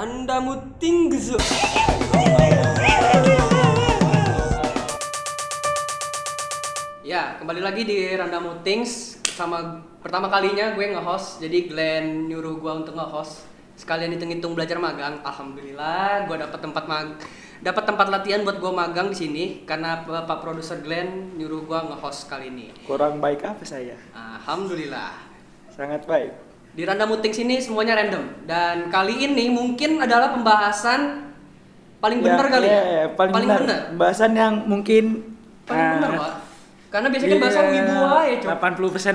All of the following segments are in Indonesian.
Anda muting gezu. Ya, kembali lagi di Randa Mutings sama pertama kalinya gue nge-host. Jadi Glenn nyuruh gue untuk nge-host. Sekalian hitung-hitung belajar magang. Alhamdulillah, gue dapat tempat mag dapat tempat latihan buat gue magang di sini karena Bapak produser Glenn nyuruh gue nge-host kali ini. Kurang baik apa saya? Alhamdulillah. Sangat baik. Di Randa Muting sini semuanya random dan kali ini mungkin adalah pembahasan paling benar kali ya. ya, paling, benar. benar. Pembahasan yang mungkin Paling ah, benar, Pak. Karena biasanya kan bahasa wibu aja, Cok.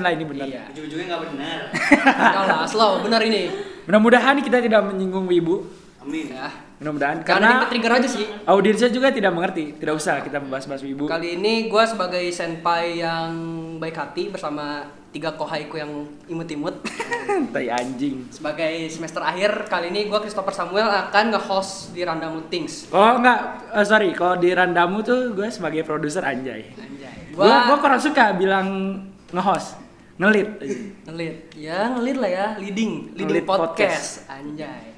80% lah ini benar. Iya. Ujung-ujungnya nggak benar. Lah, slow, benar ini. Mudah-mudahan kita tidak menyinggung wibu. Amin. Ya. Mudah-mudahan Karena karena trigger aja sih. audiensnya juga tidak mengerti. Tidak usah kita membahas-bahas wibu. Kali ini gue sebagai senpai yang baik hati bersama tiga kohaiku yang imut-imut. Tai anjing. sebagai semester akhir, kali ini gue Christopher Samuel akan nge-host di Randa Mutings. Oh enggak, eh, sorry, kalau di Randamu tuh gue sebagai produser anjay. Anjay. Gue gue kurang suka bilang nge-host, ngelit. ngelit. Ya, ngelit lah ya, leading, leading Ngelit podcast. Anjay.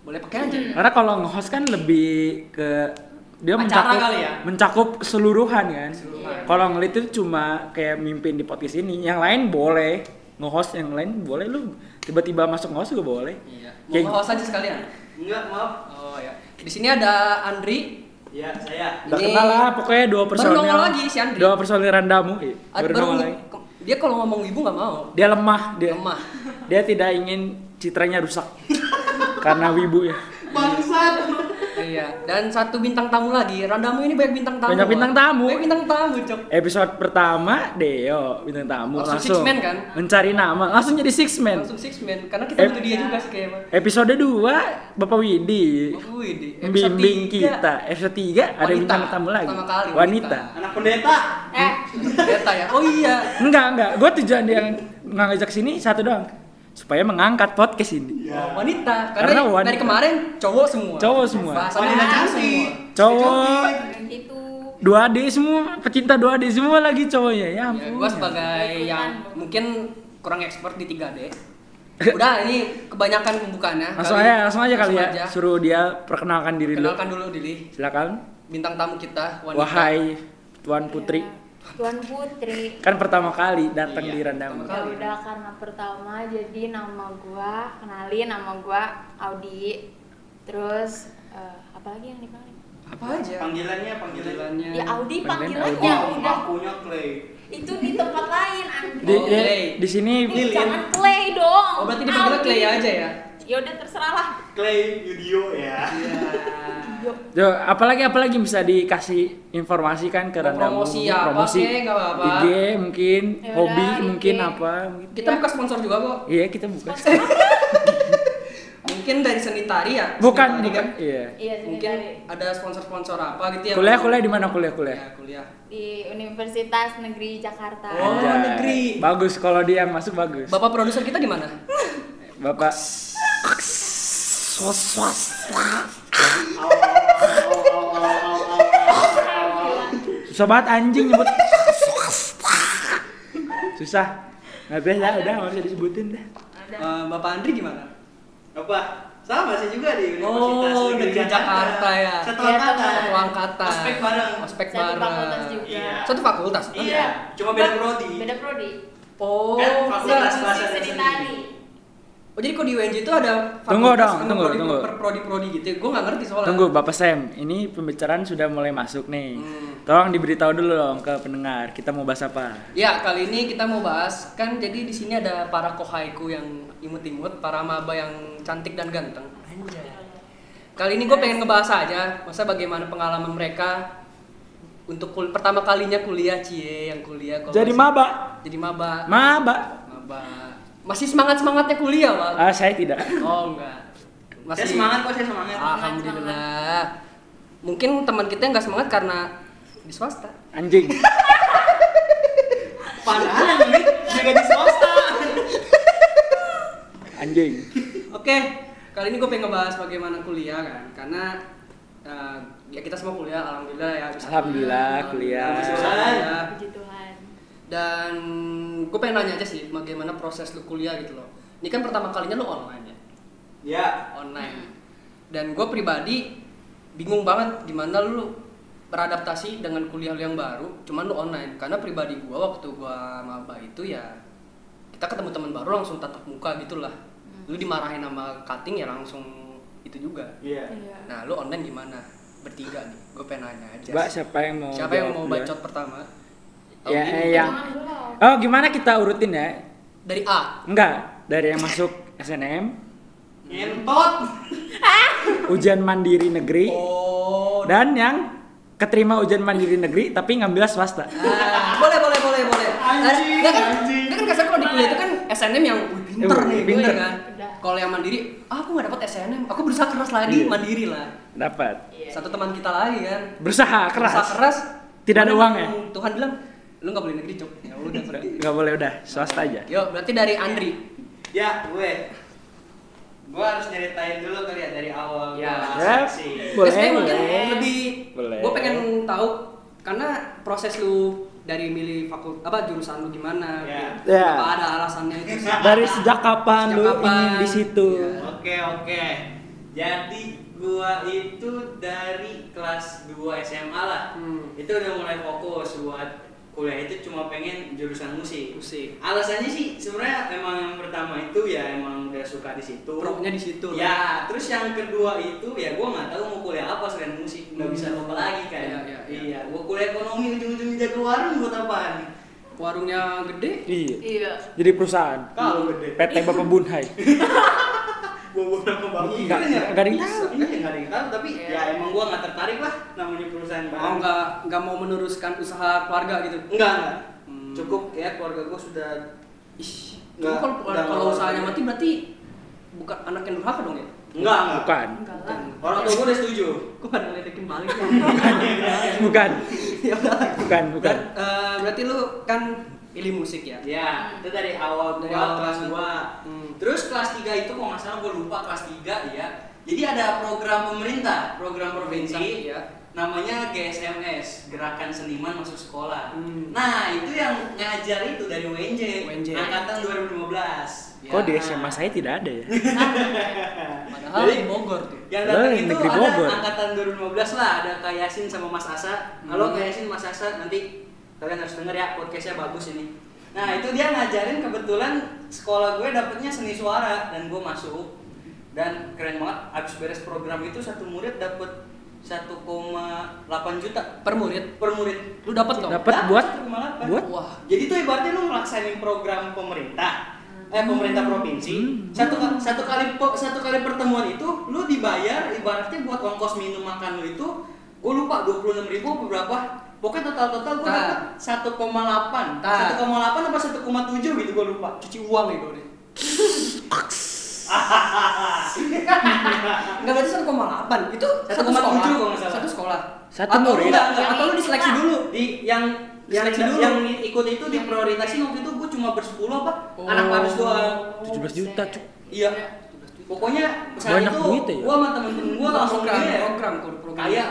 Boleh pakai aja. Karena kalau nge-host kan lebih ke dia Acara mencakup kali ya? mencakup keseluruhan kan. Kalau ngelit itu cuma kayak mimpin di podcast ini. Yang lain boleh nge-host yang lain boleh lu tiba-tiba masuk nge-host juga boleh. Iya. Mau nge-host aja sekalian. Enggak, maaf. Oh ya. Di sini ada Andri. Ya, saya. Udah Ini- kenal lah pokoknya dua Baru personil. nongol lagi si Andri. Dua personil randamu. Iya, baru baru nongol lagi. dia kalau ngomong ibu nggak mau. Dia lemah, dia Lemah. dia tidak ingin citranya rusak karena wibu ya. Bangsat. Iya. Dan satu bintang tamu lagi. Randamu ini banyak bintang tamu. Banyak bintang tamu. Banyak bintang tamu, Cok. Episode pertama Deo bintang tamu Langsung langsung, six man kan? mencari nama langsung jadi six man. Langsung six man karena kita butuh dia juga sih kayaknya. Episode 2 Bapak Widi Oh, Widi. Episode tiga, kita. Episode 3 ada Wanita. bintang tamu lagi. Pertama kali, wanita. wanita. Anak pendeta. Eh, Beta ya. Oh iya. Enggak, enggak. Gue tujuan dia ngajak sini satu doang. Supaya mengangkat podcast ini. Oh, wanita. Karena, Karena wanita. dari kemarin cowok semua. Cowok semua. Wanita cowok cantik. semua. Cowok itu 2D semua, pecinta 2D semua lagi cowoknya. Ya Ya, ampun. gue sebagai yang mungkin kurang expert di 3D. Udah, ini kebanyakan pembukaannya. langsung Kali- aja, langsung aja kali ya. aja. Suruh dia perkenalkan diri dulu. Kenalkan dulu diri Silakan. bintang tamu kita wanita. Wahai Tuan Putri. Tuan Putri Kan pertama kali datang Iya, di Randamu. pertama ya udah karena pertama jadi nama gua kenalin nama gua Audi terus eh, apa lagi yang dipanggil Apa aja? Panggilannya, panggilannya. ya Audi Panggilan panggilannya udah Akunya Clay. itu di tempat lain Andi Di, Oh, di, di sini Ini Lilin. jangan Clay dong Oh, berarti dipanggilnya Audi. Clay aja ya? Ya udah terserah lah Clay Yudio ya. Iya. Jo, apalagi apalagi bisa dikasih informasi kan ke Mau Randamu. promosi apa nggak apa-apa. IG mungkin, Ya hobi udah, mungkin IG. apa mungkin. Kita buka sponsor juga kok. Iya, kita buka. Mungkin dari seni tari ya? bukan, Seni tari bukan. kan? Iya. iya Mungkin ada sponsor-sponsor apa gitu ya? Kuliah kuliah di mana kuliah kuliah? Ya, kuliah. di Universitas Negeri Jakarta Oh, Anjay. negeri. Bagus kalau dia yang masuk bagus. Bapak produser kita gimana? Bapak Susah banget anjing nyebut. Susah. Nggak bisa, udah nggak usah disebutin dah. ada Eh, Bapak Andri gimana? Apa? Sama sih juga di Oh, Universitas Negeri Jakarta ya. Satu Iya, angkatan. Satu angkatan. Ospek bareng. Ospek Satu bareng. fakultas juga. Iya. Satu fakultas. Iya, cuma beda prodi. beda prodi Oh, Kan fakultas bahasa seni Oh, jadi kok di UNJ itu ada Tunggu dong, tunggu, prodi- tunggu. per prodi-prodi gitu. Gue nggak ngerti soalnya. Tunggu Bapak Sam, ini pembicaraan sudah mulai masuk nih. Hmm. Tolong diberitahu dulu dong ke pendengar, kita mau bahas apa? Ya, kali ini kita mau bahas kan jadi di sini ada para kohaiku yang imut-imut, para maba yang cantik dan ganteng. Anjay. Kali ini gue pengen ngebahas aja, masa bagaimana pengalaman mereka untuk kul- pertama kalinya kuliah cie yang kuliah kok Jadi maba. Jadi maba. Maba. maba. Masih semangat-semangatnya kuliah, Bang. Ah, saya tidak. Oh, enggak. Saya semangat kok, saya semangat. Alhamdulillah. Mungkin teman kita nggak semangat karena di swasta. Anjing. Padahal ini juga di swasta. Anjing. Oke, kali ini gue pengen ngebahas bagaimana kuliah kan, karena eh, ya kita semua kuliah, alhamdulillah ya. bisa Alhamdulillah, kuliah. Bisa kuliah. Dan gue pengen nanya aja sih, bagaimana proses lu kuliah gitu loh. Ini kan pertama kalinya lu online ya, Ya. online. dan gue pribadi bingung banget gimana lu beradaptasi dengan kuliah lu yang baru cuman lu online karena pribadi gue waktu gue maba itu ya kita ketemu teman baru langsung tatap muka gitulah lu dimarahin sama cutting ya langsung itu juga Iya. Iya. nah lu online gimana bertiga nih gue pengen nanya aja Mbak siapa yang mau siapa yang mau bacot pertama Ya, Audi eh, yang-. Oh, gimana kita urutin ya? dari A Enggak, dari yang masuk SNM, Ngentot. ujian mandiri negeri, oh dan yang keterima ujian mandiri negeri tapi ngambil swasta. Ah, boleh boleh boleh boleh. Anjing, Ada- kan, anjing. kan kasar kalau di kuliah itu kan SNM yang wih, pinter Eh, nih gue pinter. ya kan. Kalau yang mandiri, ah, aku nggak dapat SNM, aku berusaha keras lagi Iya. mandiri lah. Dapat. Satu teman kita lagi kan. Berusaha keras. Berusaha keras. Tidak ada uang ya? Tuhan bilang, lu nggak boleh negeri cok. Ya udah pergi. Nggak boleh udah, swasta aja. Yo, berarti dari Andri. Ya, gue. Gue harus nyeritain dulu kali ya dari awal Ya. Ya, boleh, SPM mungkin boleh. lebih Boleh. gue pengen tahu karena proses lu dari milih fakultas apa jurusan lu gimana Ya. gitu. Ya. apa ada alasannya itu sih? Dari sejak kapan Sejak lu kapan? ingin di situ? Iya. Oke, oke. Jadi gua itu dari kelas 2 SMA lah. Hmm. Itu udah mulai fokus buat kuliah itu cuma pengen jurusan musik. musik Alasannya sih sebenarnya emang yang pertama itu ya emang udah suka di situ. Pro-nya di situ. Ya, terus yang kedua itu ya gua nggak tahu mau kuliah apa selain musik. Nggak Hmm. bisa apa lagi kan. Iya, iya, iya. Iya, gua kuliah ekonomi ujung-ujungnya jaga warung buat apaan? warungnya gede Iya. Iya. Jadi perusahaan. Kalau gede. PT Bapak Bunhai. Gua berapa bangun Nggak- nggak ada yang tahu. Iya, ada yang tahu. Tapi Iya. ya emang gua nggak tertarik lah perusahaan oh nggak nggak mau meneruskan usaha keluarga gitu Enggak, enggak. Hmm. Cukup ya keluarga gua sudah ih Nggak, kalau udah kalau usahanya mati berarti bukan anak yang durhaka dong ya enggak, enggak. Bukan. Enggak lah. Orang tua gua udah setuju. kok pada ngeledekin balik Bukan. ya udah Bukan, bukan. Ber- eh, berarti lu kan pilih musik ya Ya, itu dari awal Dari gua awal kelas. 2. Hmm. Terus kelas 3 itu kalau nggak salah gua lupa kelas 3 ya. Jadi ada program pemerintah, program provinsi. ya namanya GSMS Gerakan Seniman Masuk Sekolah. Hmm. Nah itu yang ngajar itu dari UNJ, UNJ. angkatan 2015. Ya. Kok di SMA saya tidak ada ya? padahal Jadi- di Bogor tuh Yang datang itu negeri ada Bogor. angkatan 2015 lah, ada Kak Yasin sama Mas Asa. Halo Hmm. Kak Yasin, Mas Asa, nanti kalian harus denger ya podcastnya bagus ini. Nah itu dia ngajarin kebetulan sekolah gue dapetnya seni suara dan gue masuk dan keren banget. Abis beres program itu satu murid dapet 1,8 juta. Per murid? Per murid. lu dapat dong? Dapat buat? 1,8. buat? Wah. Jadi tuh ibaratnya lu ngelaksanain program pemerintah, eh pemerintah provinsi. Hmm. Satu satu kali satu kali pertemuan itu lu dibayar ibaratnya buat ongkos minum makan lu itu gue lupa 26 ribu apa berapa. Pokoknya total total gue dapat 1,8 Nah. 1,8 apa 1,7 gitu gue lupa. Cuci uang itu deh Enggak berarti 1,8 itu satu 1,7 sekolah kalau nggak salah. satu sekolah Satu atau murid. enggak, enggak, atau lu diseleksi dulu di yang yang Seleksi dulu. yang ikut itu diprioritasin waktu itu gue cuma bersepuluh apa Oh. anak harus doang 17 juta, Cuk. iya pokoknya saat itu ya? gue sama temen-temen gue langsung program dia program program kaya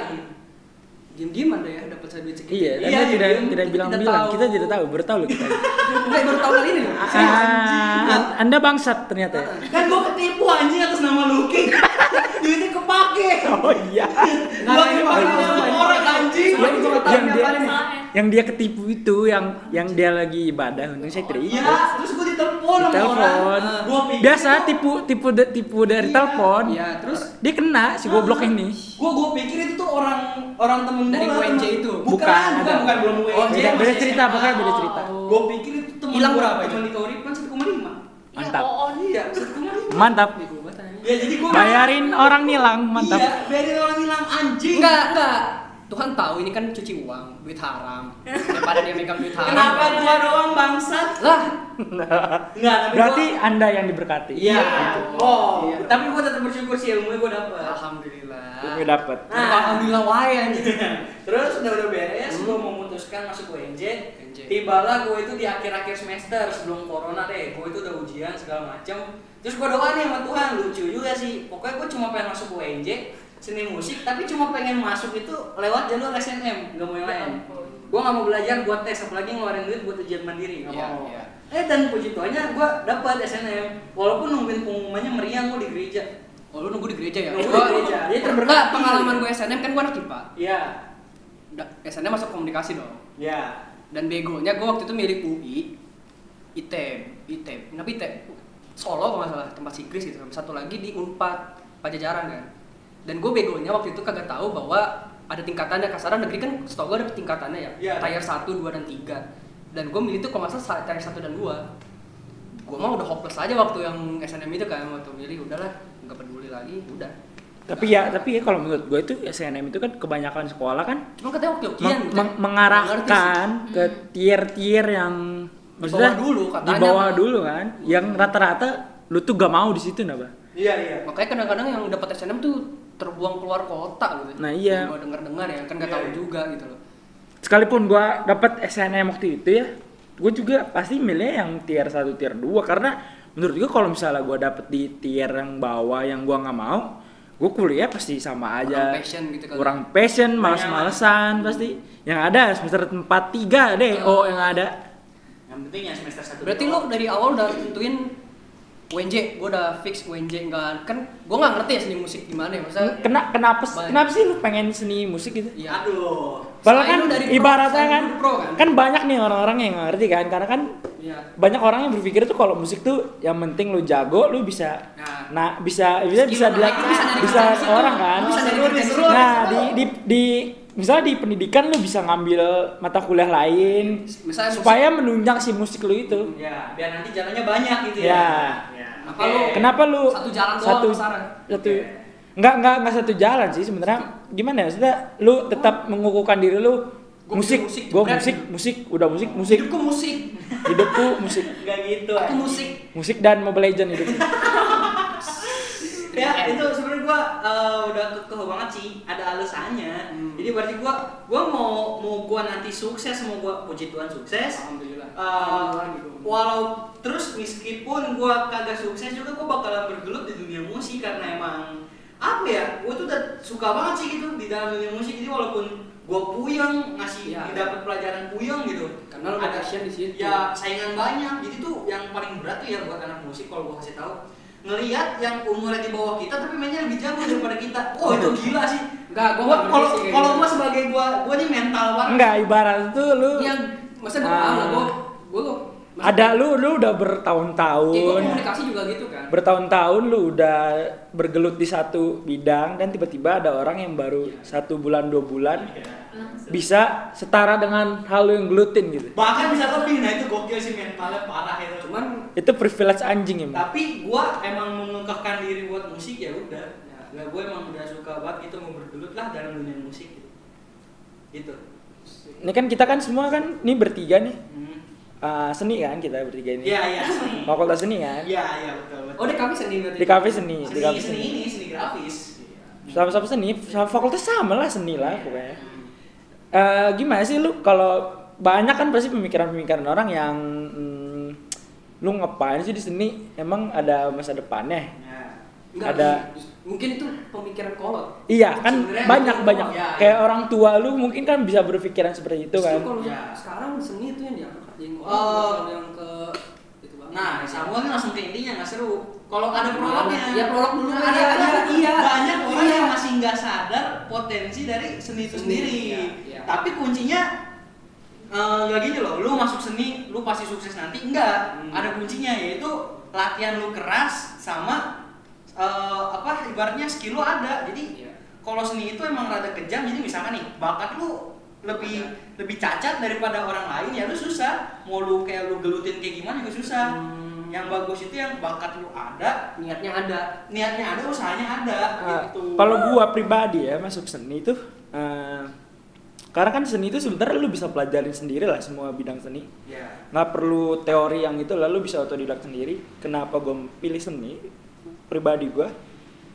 diem diem anda ya dapat saya duit segitu Iya, Iya, Anda tidak iya, tidak kita bilang-bilang. tidak tahu. Kita tidak tahu, baru tahu loh kita. enggak baru tahun kali ini Ah, an- anda bangsat ternyata. ya? kan gue ketipu anjing atas nama Lucky duitnya kepake Oh iya. dipakai sama orang anjing Yang yang ini dia yang dia ketipu itu yang yang dia lagi ibadah untung saya tidak iya terus gue ditelepon sama Telepon. pikir Biasa tipu tipu tipu dari Iya. telepon. Iya, terus dia kena si goblok ini. gue gue pikir itu tuh orang orang temen gue Dari UNJ itu? bukan Bukan, bukan belum UNJ Oh, Beda, cerita, pokoknya beda cerita. gue pikir itu temen Hilang berapa itu? temen di satu koma lima Mantap. Ya, oh, iya satu koma lima Mantap. Ya jadi gue Bayarin orang nilang, mantap. iya biarin orang hilang anjing enggak enggak Tuhan tahu ini kan cuci uang duit haram daripada dia megang duit haram kenapa gua doang bangsat lah enggak tapi Berarti gua- Anda yang diberkati. Iya. Oh, Iya. tapi gua tetap bersyukur sih ilmunya gua dapet. alhamdulillah Gue dapat. Nah. alhamdulillah wae anjing Terus udah udah beres, Hmm. gua memutuskan masuk UNJ. UNJ. Tibalah gua itu di akhir-akhir semester sebelum corona deh. Gua itu udah ujian segala macem. Terus gua doa nih sama Tuhan, lucu juga sih. Pokoknya gua cuma pengen masuk UNJ seni musik, tapi cuma pengen masuk itu lewat jalur SNM, gak mau yang lain. Gua nggak mau belajar buat tes, apalagi ngeluarin duit buat ujian mandiri, nggak Iya, mau. iya. Eh dan puji Tuhannya gua dapat SNM, walaupun nungguin pengumumannya meriang gua di gereja. Oh lu nunggu di gereja ya? Nunggu di Gua- gereja. Dia Enggak, terberkati. pengalaman gue SNM kan gue anak IPA. Iya. SNM masuk komunikasi dong. Iya. Dan begonya gue waktu itu milih UI, ITB, ITB, kenapa ITB? Solo kalau nggak salah, tempat Sigris gitu. Satu lagi di Unpad, Pajajaran kan. Dan gue begonya waktu itu kagak tahu bahwa ada tingkatannya kasaran negeri kan setahu gue ada tingkatannya ya. Iya. Tier 1, 2, dan 3. Dan gue milih tuh kalau nggak salah tier 1 dan 2. Gue mah udah hopeless aja waktu yang SNM itu kan, waktu milih udahlah, nggak peduli lagi, udah. Tapi ya, tapi ya kalau menurut gue itu SNM itu kan kebanyakan sekolah kan Cuma katanya waktu meng- ngerti sih. mengarahkan ke tier-tier yang Di bawah dulu, katanya di bawah dulu kan, yang rata-rata lu tuh gak mau di situ napa? Iya, iya. Makanya kadang-kadang yang dapat SNM tuh terbuang keluar kota gitu. Nah, iya. Gue dengar-dengar ya, kan nggak Iya, tahu iya. juga gitu loh. Sekalipun gua dapat SNM waktu itu ya, gue juga pasti milih yang tier 1 tier 2 karena menurut gue kalau misalnya gua dapet di tier yang bawah yang gua nggak mau, gue kuliah pasti sama aja. Kurang passion gitu kali. Kurang passion, males-malesan pasti. Yang ada semester 4 3 deh, oh yang ada. Yang penting ya semester 1 Berarti lo dari awal udah tentuin UNJ, gue udah fix UNJ enggak kan gue nggak ngerti ya seni musik gimana ya maksudnya Kena, kenapa Baik. kenapa sih lu pengen seni musik gitu? Iya. Aduh. Padahal kan dari ibaratnya kan, pro kan? kan banyak nih orang-orang yang nggak ngerti kan karena kan Iya. banyak orang yang berpikir tuh kalau musik tuh yang penting lu jago lu bisa Nah. nah bisa bisa Skill bisa bisa bisa di situ. orang kan bisa seru situ. nah di di di misalnya di pendidikan lu bisa ngambil mata kuliah lain Misalnya musik- supaya menunjang si musik lu itu Ya, biar nanti jalannya banyak gitu Ya. ya. Apa Oke. lu? kenapa lu Satu jalan doang satu pasaran. satu Oke. nggak nggak nggak satu jalan sih sebenarnya gimana ya maksudnya lu tetap mengukuhkan diri lu Gua musik, musik, jebret. musik musik udah musik musik Hidupku musik, hidupku musik Enggak gitu. aku musik. musik dan Mobile Legend hidup Ya, itu sebenarnya gua eh, udah kekeh banget sih, ada alasannya. Hmm. Jadi berarti gua gua mau mau gua nanti sukses, mau gua puji Tuhan sukses. Alhamdulillah. Alhamdulillah gitu. walau terus meskipun gua kagak sukses juga gua bakalan bergelut di dunia musik karena emang apa ya gua tuh udah suka banget sih gitu di dalam dunia musik jadi walaupun gua puyeng ngasih Ya. dapat pelajaran puyeng gitu Karena lu ada di situ. ya saingan banyak jadi tuh yang paling berat tuh ya buat anak musik kalau gua kasih tahu ngelihat yang umurnya di bawah kita tapi mainnya lebih jago daripada kita oh itu gila sih Enggak, gua gua kalau kalau gitu. gua sebagai gua gua nih mental banget enggak ibarat itu lu Iya, masa gue Ah. gue gue ada lu lu udah Ya, gue bertahun-tahun komunikasi juga gitu kan. bertahun-tahun lu udah bergelut di satu bidang dan tiba-tiba ada orang yang baru satu bulan dua bulan bisa setara dengan hal lu yang gelutin gitu. Bahkan bisa lebih nah itu gokil sih mentalnya parah itu. Cuman itu privilege anjing emang. Tapi gua emang mengekehkan diri buat musik ya udah. Ya gua emang udah suka banget gitu mau bergelut lah dalam dunia musik gitu. Gitu. Ini kan kita kan semua kan ini bertiga nih. Hmm. Uh, seni kan kita bertiga ini iya iya seni fakultas seni kan iya iya betul betul oh di kami seni berarti. di kafe seni di seni kafe seni seni ini seni grafis sama-sama seni sama fakultas sama lah seni lah pokoknya Hmm. Eh, gimana sih lu kalau banyak kan pasti pemikiran-pemikiran orang yang hmm, lu ngapain sih di seni emang ada masa depannya Ya. Enggak, ada- mungkin itu pemikiran kolot. iya kan banyak banyak ya, kayak ya. orang tua lu mungkin kan bisa berpikiran seperti itu Justru kan kalau Ya. sekarang seni itu yang diangkat Oh. yang ke itu banget. Nah, Samuel ini langsung ke intinya nggak seru. Kalau ada prolognya, Ya, prolog dulu Nah, aja. ada, ada, Iya. Banyak orang Iya. yang masih nggak sadar potensi dari seni itu Seni, sendiri. iya, iya. Tapi kuncinya eh, nggak gini loh. Lu masuk seni, lu pasti sukses nanti. Enggak. Hmm. Ada kuncinya yaitu latihan lu keras sama eh, apa ibaratnya skill lu ada. Jadi Iya. kalau seni itu emang rada kejam. Jadi misalkan nih bakat lu lebih lebih cacat daripada orang lain ya lu susah. Mau lu kayak lu gelutin kayak gimana juga susah. Hmm. yang bagus itu yang bakat lu ada niatnya ada. niatnya ada usahanya ada Eh, gitu. Kalau gua pribadi ya masuk seni itu eh, karena kan seni itu sebenarnya lu bisa pelajarin sendiri lah semua bidang seni. Ya nggak perlu teori yang itu lalu bisa otodidak sendiri. Kenapa gue pilih seni? Pribadi gue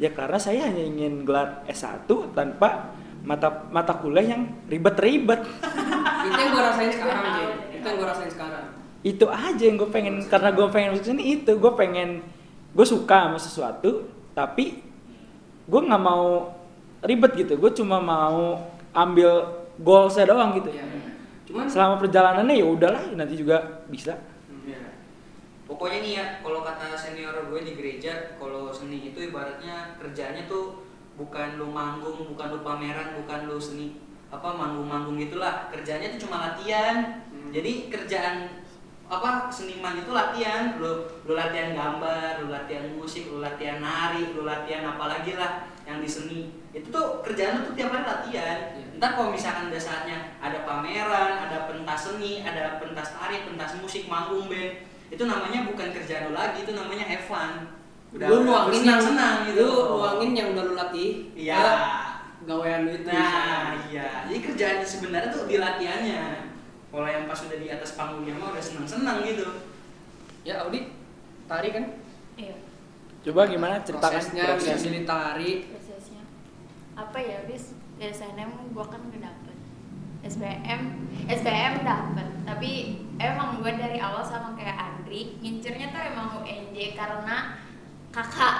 ya karena saya hanya ingin gelar S1 tanpa mata mata kuliah yang ribet-ribet itu yang gue rasain sekarang, Jay. Itu yang gue rasain sekarang. itu aja yang gue pengen karena gue pengen masuk sini itu gue pengen gue suka sama sesuatu tapi gue nggak mau ribet gitu gue cuma mau ambil goalsnya doang gitu Iya. Cuman selama perjalanannya ya udahlah nanti juga bisa Iya. pokoknya nih ya kalau kata senior gue di gereja kalau seni itu ibaratnya kerjanya tuh bukan lu manggung bukan lu pameran bukan lu seni apa manggung-manggung gitulah. Kerjanya tuh cuma latihan. Hmm. jadi kerjaan apa seniman itu latihan. Lu lu latihan gambar lu latihan musik lu latihan nari lu latihan apalagi lah yang di seni. Itu tuh kerjaan lu tuh tiap hari latihan. Iya. ntar kalau misalkan udah saatnya ada pameran ada pentas seni ada pentas tari pentas musik manggung band itu namanya bukan kerjaan lu lagi itu namanya have fun udah lu nuangin yang senang gitu lu nuangin yang udah lu latih iya gawean lu itu nah iya jadi kerjaan sebenarnya tuh di latihannya kalau yang pas udah di atas panggungnya mah udah senang senang gitu ya Audi tari kan Iya, Coba gimana ceritakan prosesnya bisa prosesnya. milih tari prosesnya. Apa ya, bis? Dari SNM gua kan gak dapet. SBM, SBM dapet. Tapi emang gua dari awal sama kayak Andri, ngincernya tuh emang UNJ karena kakak.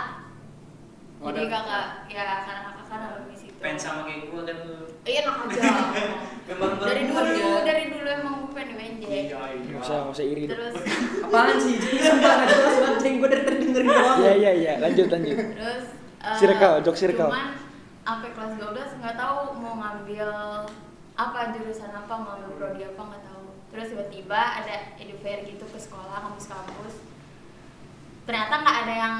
Oh, Jadi kakak, ya karena kakak kan alumni situ. pengen sama kayak gue kan lu Iya, enak aja. dari dulu, dari dulu emang gue pengen UNJ. iya Nggak usah, nggak usah iri. Terus apaan sih jadi sumpah nggak jelas banget gue dari tadi dengerin doang Iya iya iya, lanjut lanjut. terus Circle, jok circle. cuman sampai kelas 12 nggak tahu mau ngambil apa jurusan apa mau ngambil prodi apa nggak tahu terus tiba-tiba ada edufair gitu ke sekolah kampus-kampus ternyata nggak ada yang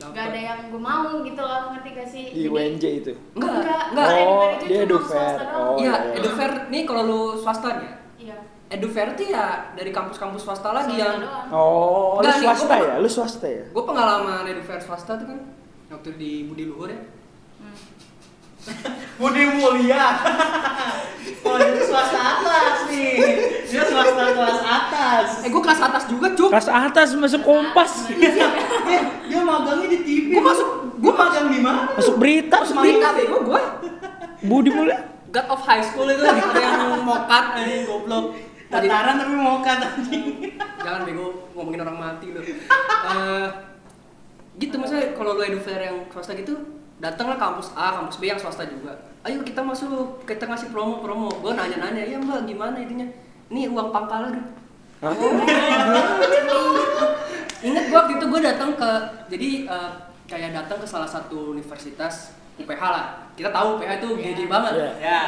nggak ada yang gue mau gitu loh ngerti gak sih Di UNJ itu. Enggak, enggak enggak. Oh, itu dia Edufair. Oh, Iya. Edufair nih kalau lu swasta nih ya. iya Edufair tuh ya dari kampus-kampus swasta lagi yang doang. Oh, lu nih, swasta gua- ya? Lu swasta ya? gue pengalaman Edufair swasta tuh kan waktu di Budi Luhur ya. Budi Mulia oh itu swasta atas nih dia swasta kelas atas Eh gue kelas atas juga cuk. Kelas atas masuk kompas. dia, dia magangnya di TV Gue masuk, gue magang di mana Masuk berita. masuk berita bego gue. Budi mulai. God of High School itu lagi ada yang mokat anjing goblok. Tadi tataran tapi mau kata anjing jangan bego ngomongin orang mati lu. Eh, gitu maksudnya kalau lu edufair yang swasta gitu datanglah kampus A, kampus B yang swasta juga. Ayo kita masuk, kita ngasih promo-promo. Gue nanya-nanya, ya mbak gimana intinya? Ini uang pangkalan. Hah? Ingat gua waktu itu gue datang ke jadi eh, kayak datang ke salah satu universitas UPH lah. Kita tahu UPH itu Iya. gede banget. Iya. ya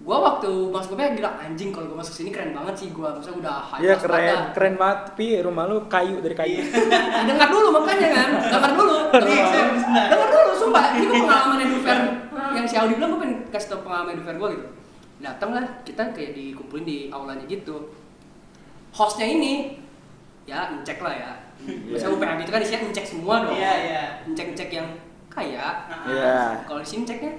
Gua waktu masuk UPH gila anjing kalau gua masuk sini keren banget sih gua. Maksudnya udah high Iya class keren, banget. keren banget. Tapi rumah lu kayu dari kayu. Nah, dengar dulu makanya kan. Dengar dulu. Iya, saya benar. Dengar dulu sumpah. Ini gua pengalaman Edufair yang si Audi bilang gua pengen kasih tau pengalaman Edufair gua gitu. Datang lah kita kayak dikumpulin di aulanya gitu. Hostnya ini ya ngecek lah ya. Misalnya UPH gitu kan isinya ngecek semua dong. Iya, iya. Ngecek-ngecek yang kaya. Iya. Kalau di sini ceknya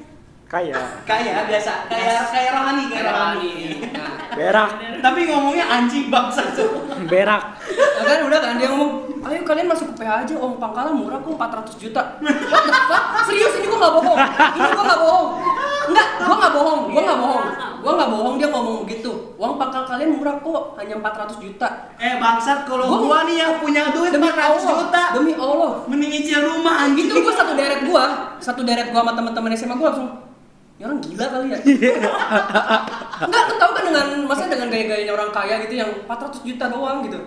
Kaya. kayak biasa kayak kayak rohani kayak kayak rohani Nah, Berak. tapi ngomongnya anjing bangsa tuh Berak. Nah, kan udah kan dia ngomong, ayo kalian masuk ke PH aja, om pangkalan murah kok 400 juta. What the fuck? Serius ini gua nggak bohong. Ini gua nggak bohong. Enggak, gua nggak bohong. Gua nggak bohong. Gua nggak bohong dia ngomong begitu. Uang pangkal kalian murah kok, hanya 400 juta. eh bangsat kalau Gua- gua nih yang punya duit 400 juta Demi Allah. mending nyicil rumah anjing Itu gua satu deret gua, satu deret gua sama teman-teman SMA gua langsung Ya orang gila kali ya. Enggak, lu tau kan dengan masa dengan gaya-gayanya orang kaya gitu yang 400 juta doang gitu.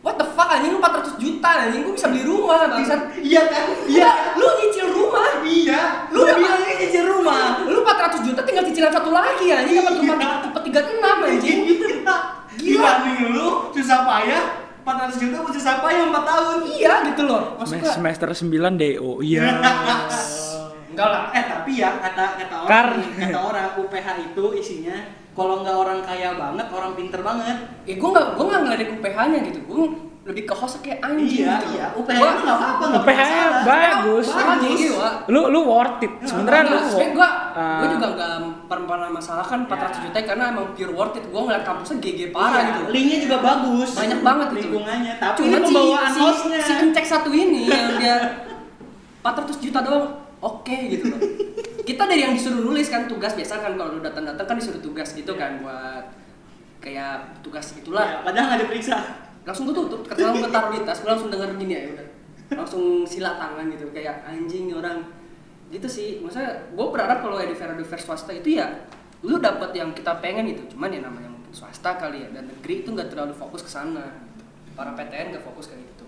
What the fuck anjing lu 400 juta anjing gua bisa beli rumah bangsat. iya kan Iya, lu nyicil rumah. iya Lu udah- bilangnya nyicil rumah Lu 400 juta tinggal cicilan satu lagi ya. Ini dapat rumah Iya. dapat 36 anjing. Gila. Dibanding lu susah payah 400 juta buat susah payah 4 tahun. Iya gitu loh. Semester 9 DO. Iya. enggak lah. Eh tapi ya kata kata orang Kar- kata orang UPH itu isinya kalau nggak orang kaya banget, orang pinter banget. Ya gua enggak gua enggak ngeledek UPH-nya gitu. Gua lebih ke host kayak anjing Iya, gitu. iya. UPH Gua- itu nggak apa-apa, nggak UPH bagus. Bagus. Gila. Lu lu worth it. Sebenarnya lu Enggak, sebenernya gua, Ah. gua juga nggak pernah masalah kan 400 Ya. juta karena emang pure worth it. Gua ngeliat kampusnya GG parah Iya, gitu. Linknya juga bagus. Banyak banget itu. lingkungannya. Tapi Cuman ini si, pembawaan si, hostnya. si kencek satu ini yang dia 400 juta doang oke gitu loh. Kita dari yang disuruh nulis kan tugas biasa kan kalau lu datang-datang kan disuruh tugas gitu Iya. kan buat kayak tugas itulah. padahal nggak diperiksa. Langsung gue tutup, kata gue taruh di tas, gue langsung denger gini ya udah. Langsung sila tangan gitu kayak anjing orang. Gitu sih, maksudnya gue berharap kalau editor editor swasta itu ya lu dapat yang kita pengen gitu. Cuman ya namanya mungkin swasta kali ya dan negeri itu nggak terlalu fokus ke sana. para PTN gak fokus kayak gitu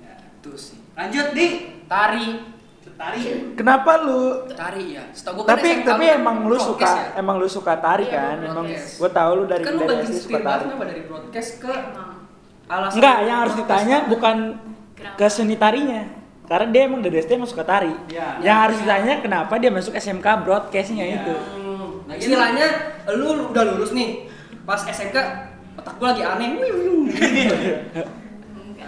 ya itu sih Lanjut di tari tari. Kenapa lu tari ya setahu gua kan tapi SMK tapi emang lu suka ya? emang lu suka tari Iya, kan gua emang gue tahu lu dari kan lu dari suka tari kenapa dari broadcast ke alasan enggak yang harus ditanya bukan ke seni tarinya karena dia emang dari SD emang suka tari Iya. yang harus ditanya kenapa dia masuk SMK broadcastnya Iya. itu nah istilahnya lu udah lulus nih pas SMK otak gua lagi aneh wih, wih, wih.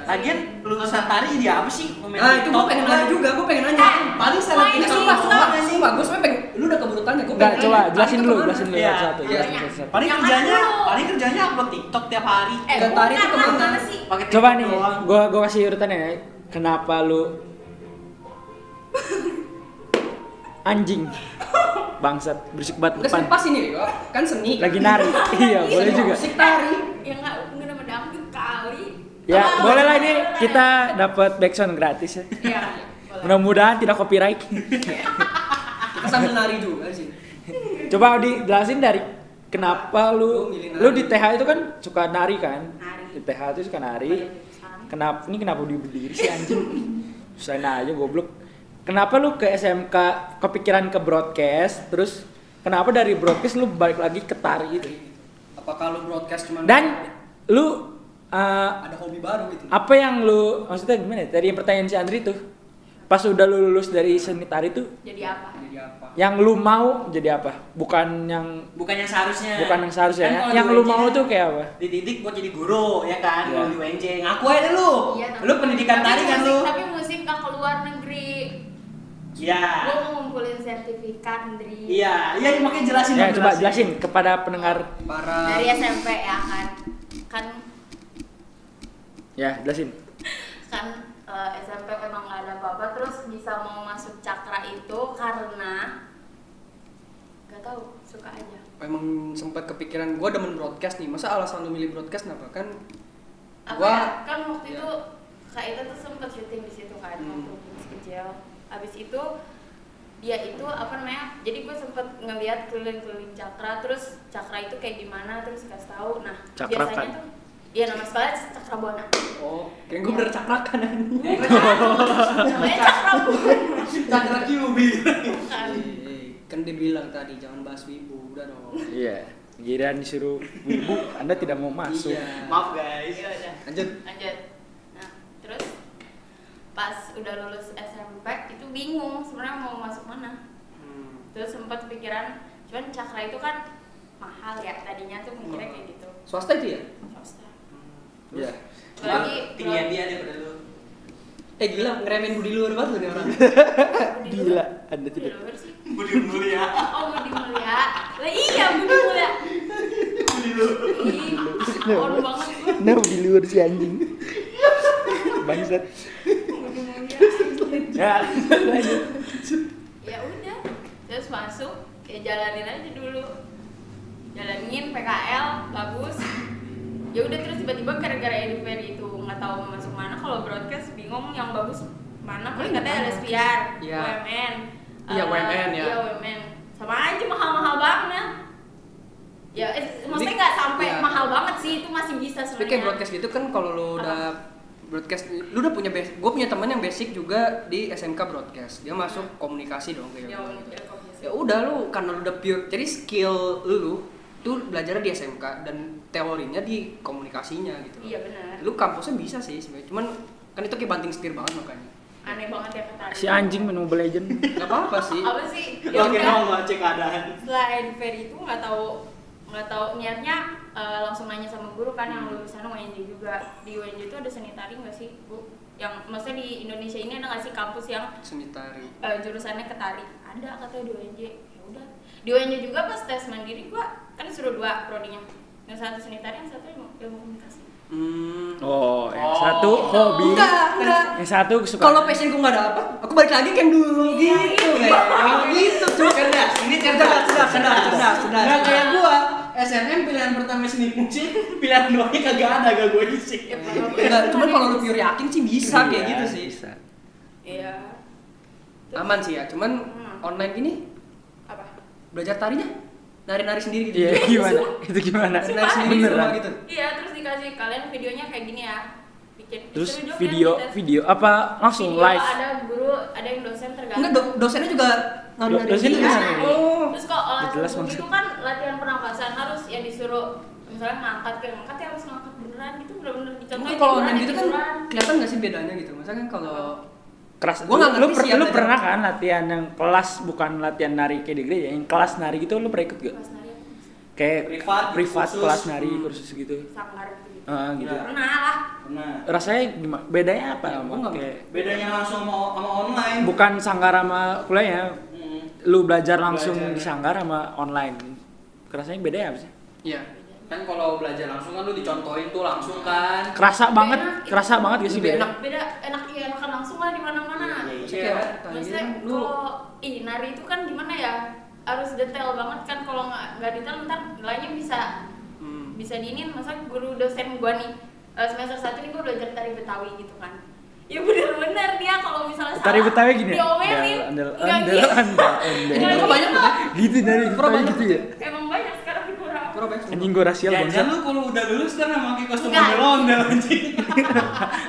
Lagian lulusan tari jadi apa sih? Nah itu gua TikTok pengen kan? nanya juga gua pengen nanya paling salah ini sumpah sih, sumpah sumpah gua sebenernya pengen lu udah keburu tanya gua enggak pengen coba jelasin dulu jelasin dulu Iya. satu Iya. satu Paling kerjanya, paling kerjanya upload TikTok tiap hari. Eh, tari itu ke mana? mana sih? Pakai coba TikTok nih doang. gua gua kasih urutannya ya kenapa lu anjing bangsat berisik banget depan sih pas ini kan seni lagi nari iya boleh juga musik tari Ya enggak enggak nama dangdut kali. Ya boleh lah ini kita dapat backsound gratis ya. Iya. mudah-mudahan tidak copyright. Kita sambil nari juga sih coba dijelasin dari kenapa Lu lu milih lu di TH itu kan suka nari kan? Nari. di TH itu suka nari. Kenapa ini kenapa dia berdiri sih anjing? Susah aja goblok. Kenapa lu ke SMK kepikiran ke broadcast terus kenapa dari broadcast lu balik lagi ke tari itu? Apakah lu broadcast cuman dan lu uh, ada hobi baru gitu apa yang lu maksudnya gimana tadi yang pertanyaan si Andri tuh pas udah lu lulus dari seni tari tuh Jadi apa? jadi apa yang lu mau jadi apa bukan yang Bukan yang seharusnya. bukan yang seharusnya Kan ya. yang lu mau kan tuh kayak apa Dididik buat jadi guru, ya kan? Kalau di UNJ. Ngaku aja lu. Iya, tapi- lu pendidikan tapi tari kan lu. Tapi musik gak keluar negeri. Iya. Gue mau ngumpulin sertifikat Ndri. Iya, iya makanya jelasin ya coba jelasin kepada pendengar para Dari SMP ya kan. Kan ya jelasin kan eh, SMP memang gak ada apa-apa terus bisa mau masuk cakra itu karena gak tahu suka aja emang sempat kepikiran gua demen broadcast nih masa alasan lu milih broadcast kenapa kan apa Gua- ya, kan waktu Iya. itu kak itu tuh sempet syuting di situ kan Hmm. waktu masih kecil abis itu dia itu apa namanya jadi gue sempet ngeliat keliling-keliling cakra terus cakra itu kayak gimana terus kasih tahu nah Cakra biasanya kan? tuh dia nama sekolah cakra buana oh kayak gua bener cakrakan. Namanya cakra buana Cakra QB. kan Eh, kan dia bilang tadi jangan bahas wibu udah dong. Iya giliran disuruh ibu anda tidak mau masuk. Iya. Maaf guys. udah. Lanjut. Lanjut. Nah terus? Pas udah lulus SMP itu bingung sebenarnya mau masuk mana. Hmm. terus sempat pikiran cuman cakra itu kan mahal ya tadinya tuh mikirnya kayak gitu. Swasta itu ya? Swasta Iya. Lagi- tinggian dia daripada lu. Eh gila ngeremehin budi luar banget lu nih orang. gila anda Budi tidak. Budi mulia. oh Budi mulia. Lah iya Budi mulia. Budi lu. ih on banget nah di luar si anjing? Bangsat. Budi mulia. Ya. Lanjut ya udah terus masuk ya jalanin aja dulu. Jalanin PKL bagus ya udah terus tiba-tiba gara-gara edufair itu nggak tahu mau masuk mana kalau broadcast bingung yang bagus mana. Paling katanya ada SPR Iya. UMN Iya, eh, UMN, ya. iya UMN sama aja mahal-mahal banget. Ya eh, maksudnya nggak sampai Iya. mahal banget sih itu masih bisa Tapi sebenarnya. kayak broadcast gitu kan kalau lu udah broadcast lu udah punya basic gue punya teman yang basic juga di SMK broadcast. Dia masuk komunikasi dong kayak ya, ya, gitu. ya udah lu karena lu udah pure jadi skill lu tuh belajarnya di SMK dan teorinya di komunikasinya gitu. Iya benar. Lu kampusnya bisa sih sebenarnya cuman kan itu kayak banting setir banget makanya. Aneh banget ya kata si anjing main Mobile Legend nggak apa apa sih. Apa sih? Ya Oke, udah. mau cek keadaan. setelah Edfair itu nggak tahu nggak tahu niatnya eh, langsung nanya sama guru kan yang lulusan UNJ juga. Di UNJ itu ada seni tari nggak sih bu? Yang maksudnya di Indonesia ini ada nggak sih kampus yang seni tari. eh, jurusannya ke tari? Ada katanya di UNJ ya udah. Di UNJ juga pas tes mandiri gua kan disuruh dua prodinya. Yang satu seni tari yang satu ilmu, ilmu komunikasi. Hmm. oh yang Oh. satu hobi. Enggak enggak. Yang satu suka. Kalau passion gue nggak dapet aku balik lagi kayak dulu Iya, gitu. iya. kayak gitu. Cuma Cerdas, ini cerdas, cerdas. Cerdas cerdas cerdas cerdas. Nggak kayak gua, SNM pilihan pertama seni musik, pilihan duanya kagak ada, gak gua isi. Ya, kalau- enggak cuman kalau lu pure yakin sih bisa kayak Iya, gitu sih. bisa. iya. Aman sih ya cuman Hmm. online gini apa? belajar tarinya nari-nari sendiri gitu iya gimana itu gimana nari-nari sendiri di beneran rumah gitu Iya, terus dikasih kalian videonya kayak gini ya. Jadi Terus video tes. video apa langsung Video live? ada guru ada yang dosen tergantung Enggak, do- dosennya juga ngaruh dari dosennya dia. ngaruh. Oh. terus kalau olah Jelas tubuh maksud. itu kan latihan pernapasan harus ya disuruh misalnya ngangkat kayak ngangkat ya harus ngangkat beneran gitu bener-bener dicontohin Mungkin kalau ya gitu kan kelihatan nggak sih bedanya gitu? Misalnya kan kalau Keras. Gua nggak lu, sih lu belajar. pernah kan latihan yang kelas bukan latihan nari kayak di gereja, yang kelas nari gitu lu pernah ikut gak? Kelas nari apa? Kayak Privat, privat kursus. kelas nari Hmm. kursus gitu. sanggar gitu Ah, gitu. Ya. pernah lah Nah, Rasanya gimana? Bedanya apa? Ya, gua nggak- Kayak bedanya langsung sama, sama online. bukan sanggar sama kuliah ya. Hmm. Lu belajar langsung Belajar. di sanggar sama online. Rasanya bedanya apa sih? Iya. Kan kalau belajar langsung kan lu dicontohin tuh langsung kan. Kerasa banget, Enak, kerasa itu banget gak sih beda? enak. beda enak ya enakan langsung lah di mana-mana Iya, Maksudnya kayak tadi maksudnya kan lu kalau ih nari itu kan gimana ya harus detail banget kan kalau nggak nggak detail ntar nilainya bisa hmm, bisa diinin masa guru dosen gua nih eh, semester satu nih gua belajar tari betawi gitu kan ya bener-bener dia kalau misalnya Tari salah, Betawi gini ya? diomelin Andel, Nggak andel, gitu. andel, andel. Nggak Kok banyak gitu. tuh? Gitu dari Betawi banyak gitu ya? emang banyak Bang. Anjing gue rasial Jangan bangsat. lu kalau udah lulus kan pakai kostum Enggak. ondel-ondel anjing.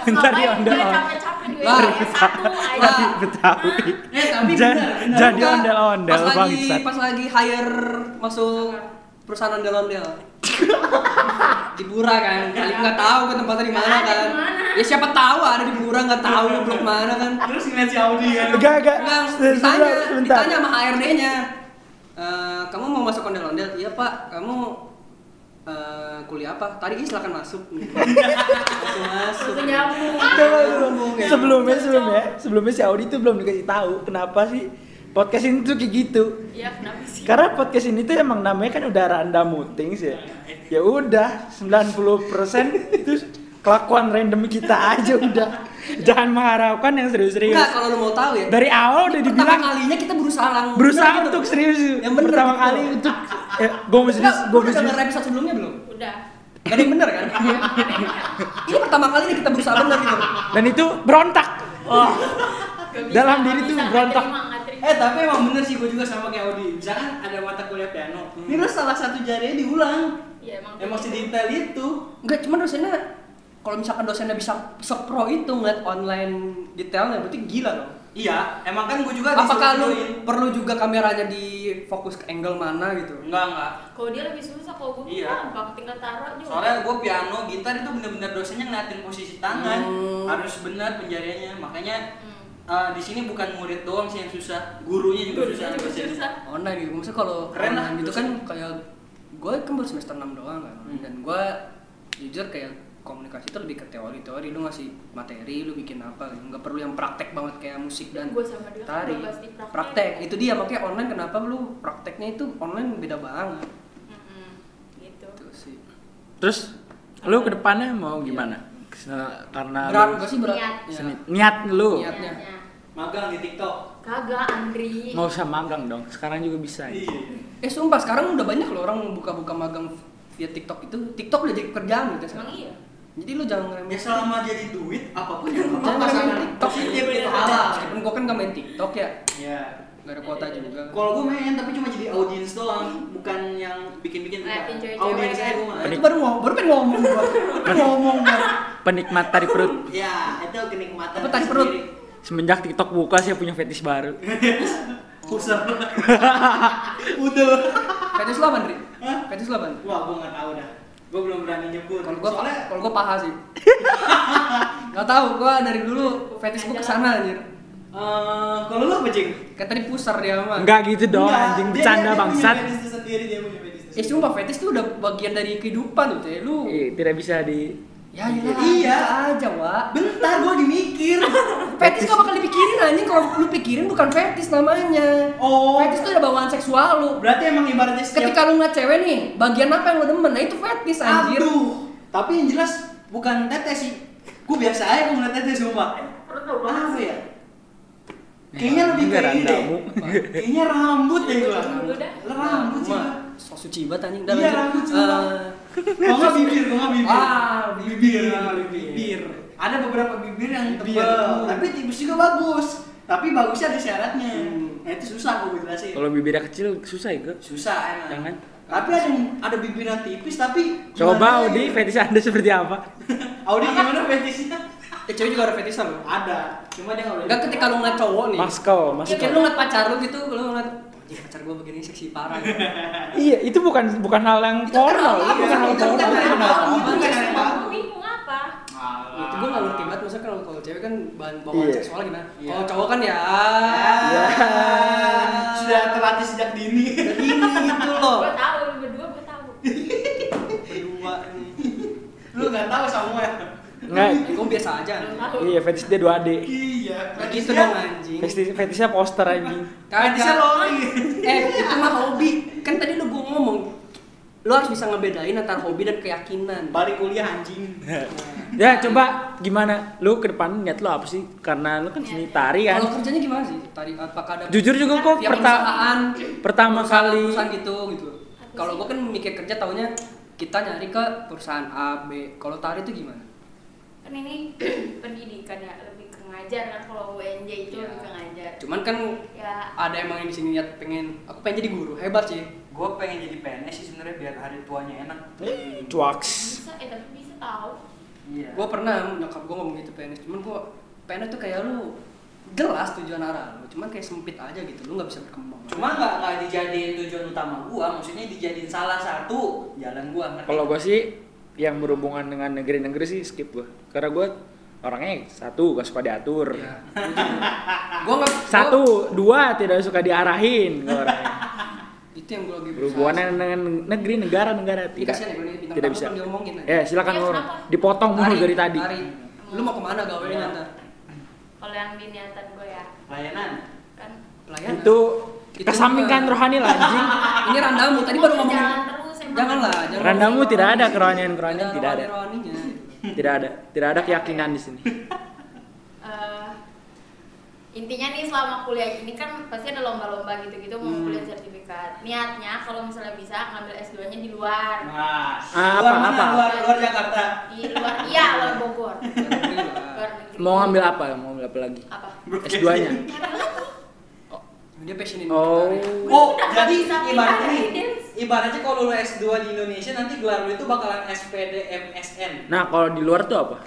Ntar dia ondel gue ondel. Lah. ya satu aja Betawi. Eh tapi benar, benar. Jadi pas lagi bangsat. pas lagi hire masuk perusahaan ondel-ondel di Pura kan kali nggak tahu kan tempatnya di mana kan ya siapa tahu ada di Pura nggak tahu blok mana kan Terus ngeliat si Audi kan. Enggak, enggak. Ditanya, ditanya sama HRD-nya. "Eh, kamu mau masuk ondel-ondel? Iya pak, kamu eh, kuliah apa? Tadi "Ih, silakan masuk. Langsung masuk. Langsung nyambung. Tunggu, tunggu. Ngomong ya. Sebelumnya, sebelumnya, sebelumnya si Audi tuh belum dikasih tahu kenapa sih podcast ini tuh kayak gitu. Iya kenapa sih? Karena podcast ini tuh emang namanya kan udah random muting sih. Ya udah, 90% itu kelakuan random kita aja udah. Jangan mengharapkan yang serius-serius. Enggak, kalau lu mau tahu ya. Dari awal udah pertama dibilang kalinya kita berusaha lang. berusaha bener gitu. untuk serius. Yang bener Pertama gitu. kali untuk eh, gue mau serius, gue gua mau udah denger episode sebelumnya belum? Udah. Gak ada yang bener kan? Ini pertama kali nih kita berusaha bener gitu. Dan itu berontak. Bisa, Dalam diri tuh bisa, berontak. Eh tapi emang bener sih gue juga sama kayak Audi. Misalkan ada mata kuliah piano. Ini lu salah satu jarinya diulang. Iya emang. Emang gitu. sedetail itu. Enggak, cuma dosennya kalau misalkan dosennya bisa sepro itu ngeliat online detailnya berarti gila dong. Iya, emang kan gue juga Apakah lu perlu juga kameranya di fokus ke angle mana gitu? Enggak, enggak. Kalau dia lebih susah kalau gue Iya. gampang tinggal taruh aja. Soalnya gue piano, gitar itu bener-bener dosennya ngeliatin posisi tangan, Hmm. harus benar penjariannya. Makanya Hmm. eh, di sini bukan murid doang sih yang susah, gurunya juga susah. Juga susah. Online gitu. Maksudnya kalau Keren lah, gitu dosen. kan kayak gue kan baru semester 6 doang kan. Hmm. Dan gue jujur kayak komunikasi itu lebih ke teori-teori lu ngasih materi lu bikin apa gitu. nggak perlu yang praktek banget kayak musik dan Gua sama dia kan tari praktek. praktek itu dia makanya online kenapa lu prakteknya itu online beda banget Mm-mm. Gitu. itu sih Terus lu ke depannya mau gimana? Se- Karena berat lu gak sih berat Niat. Ya. seni- niat lu Niatnya. Niatnya. Magang di TikTok. Kagak Andri. mau usah magang dong. Sekarang juga bisa. Iya. eh sumpah sekarang udah banyak loh orang buka-buka magang via TikTok itu TikTok udah jadi kerjaan gitu sekarang iya. Jadi lu jangan Ya ngeremehin selama jadi duit, apa pun yang jangan apa-apa ngeremehin TikTok positif itu halal meskipun gua kan gak main TikTok ya Iya. gak ada kuota juga Kalau gue main tapi cuma jadi audiens doang, bukan yang bikin-bikin. Audiens aja gue main. itu baru mau baru pengen ngomong gua baru pengen ngomong gua Penikmat tari perut. Ya, itu kenikmatan. Apa tadi perut? Semenjak TikTok buka saya punya fetish baru. Pusat. Udah. fetis lu apa Andri? Hah? fetis lu apa Wah, gue nggak tahu dah. Gue belum berani nyebut. kalau gua Soalnya kalau gua paha sih nggak tahu gua dari dulu fetis gua ke sana anjir eh, kalau lu apa, Jing? kayak tadi pusar dia mah Enggak gitu dong Enggak, anjing bercanda dia punya bangsat. fetish dia punya fetish Eh sumpah fetis tuh udah bagian dari kehidupan tuh teh lu. Iya, tidak bisa di Ya iyalah, Iya. bisa aja, Wak. Bentar, gue lagi mikir. Fetis gak bakal dipikirin anjing kalau lu pikirin bukan fetis namanya. Oh. Fetis tuh ada bawaan seksual lu. Berarti emang ibaratnya setiap... Ketika lu ngeliat cewek nih, bagian apa yang lu demen? Nah itu fetis anjir. Aduh. Tapi yang jelas bukan tetes sih. Gue biasa aja kalau ngeliat tetes sumpah. Apa ya? Kayaknya lebih Enggak, kayak ini deh. Kayaknya rambut deh gua. Rambut sih gua. So suci banget anjing. Iya, rambut sumpah. Kalau nggak bibir, kalau nggak bibir. Ah, bibir, ah, bibir. Ada beberapa bibir yang Bibir. tebal, tapi tipis juga bagus. Tapi bagusnya ada syaratnya. Hmm. Nah itu susah gue jelasin. Kalau bibirnya kecil susah ya? Susah emang. Jangan. Tapi ada yang ada bibir yang tipis tapi Coba Audi ya? fetish Anda seperti apa? Audi gimana fetisnya? Eh, cewek juga ada fetishnya loh. Ada, cuma dia nggak boleh. Enggak ketika lu ngeliat cowok nih. Maskel, Iya, maskel. kayak lu ngeliat pacar lu gitu, lu ngeliat "Anjing, pacar gua begini seksi parah. Iya, itu bukan bukan hal yang porno, apa? bukan hal porno. bukan itu hal bukan hal apa. porno. Itu yang bingung apa? Itu gua nggak ngerti banget maksudnya kalau kalau cewek kan bahan bawaan Iya. seksual gimana Iya. kalau cowok kan ya Iya. Sudah terlatih sejak dini. ini itu loh Gue tahu, lu berdua gue tahu. berdua nih Lu nggak tahu semua ya? Enggak, ya, gua biasa aja iya fetish dia 2D. Iya. Gitu dong anjing Fetish fetishnya poster anjing. Fetishnya loli. eh itu mah hobi kan tadi lu gua ngomong lu harus bisa ngebedain antara hobi dan keyakinan Balik kuliah anjing. Ya coba gimana? Lu ke depan niat lu apa sih? Karena lu kan seni tari kan. kalau kerjanya gimana sih tadi apakah ada Jujur juga kok ya, perta pertama kali perusahaan gitu gitu kalau gua kan mikir kerja taunya kita nyari ke perusahaan A B kalau tari itu gimana Kan ini pendidikan ya, lebih ke ngajar kan kalau UNJ itu Iya. lebih ke ngajar. cuman kan Ya, ada emang yang di sini niat pengen aku pengen jadi guru hebat sih Gue pengen jadi PNS sih sebenarnya biar hari tuanya enak. cuaks. bisa, eh tapi bisa tahu. Iya. gue pernah nyokap gue ngomong gitu PNS cuman gue PNS tuh kayak lu jelas tujuan arah lu cuman kayak sempit aja gitu lu nggak bisa berkembang Cuma nggak nggak dijadiin tujuan utama gua, maksudnya dijadiin salah satu jalan gua. ngerti? Kalau gua sih yang berhubungan dengan negeri-negeri sih skip gua. Karena gua orangnya satu gak suka diatur. ya gue nggak Satu, dua tidak suka diarahin gua orangnya. itu yang gue lagi Berhubungan dengan negeri, negara, negara tidak. kasihan ya tidak tamu bisa. kan diomongin. Ya silakan Ya? Dipotong mulu dari tadi. tari. lu mau ke mana gawe ini nanti Kalau yang di niatan gue ya, Layanan. kan pelayanan Itu Itu kesampingkan mah- rohani lah anjing. ini randamu tadi baru ngomong. Janganlah jangan Randamu tidak ada rohani. kerohanian-kerohanian, tidak ada. Tidak ada, tidak ada keyakinan di sini. Eh, intinya nih selama kuliah ini kan pasti ada lomba-lomba gitu-gitu mau Hmm. kuliah sertifikat. Niatnya kalau misalnya bisa ngambil S2-nya di luar. Nah, Ah, luar apa, mana? apa? Luar, luar Jakarta. Di luar iya, luar Bogor. Luar negeri. Mau ngambil apa? Mau ngambil apa lagi? apa? S2-nya. dia passionin Oh. tari. Oh, jadi ibaratnya. Ibaratnya kalau lu S2 di Indonesia nanti gelar lu itu bakalan SPD MSN. Nah, kalau di luar tuh apa?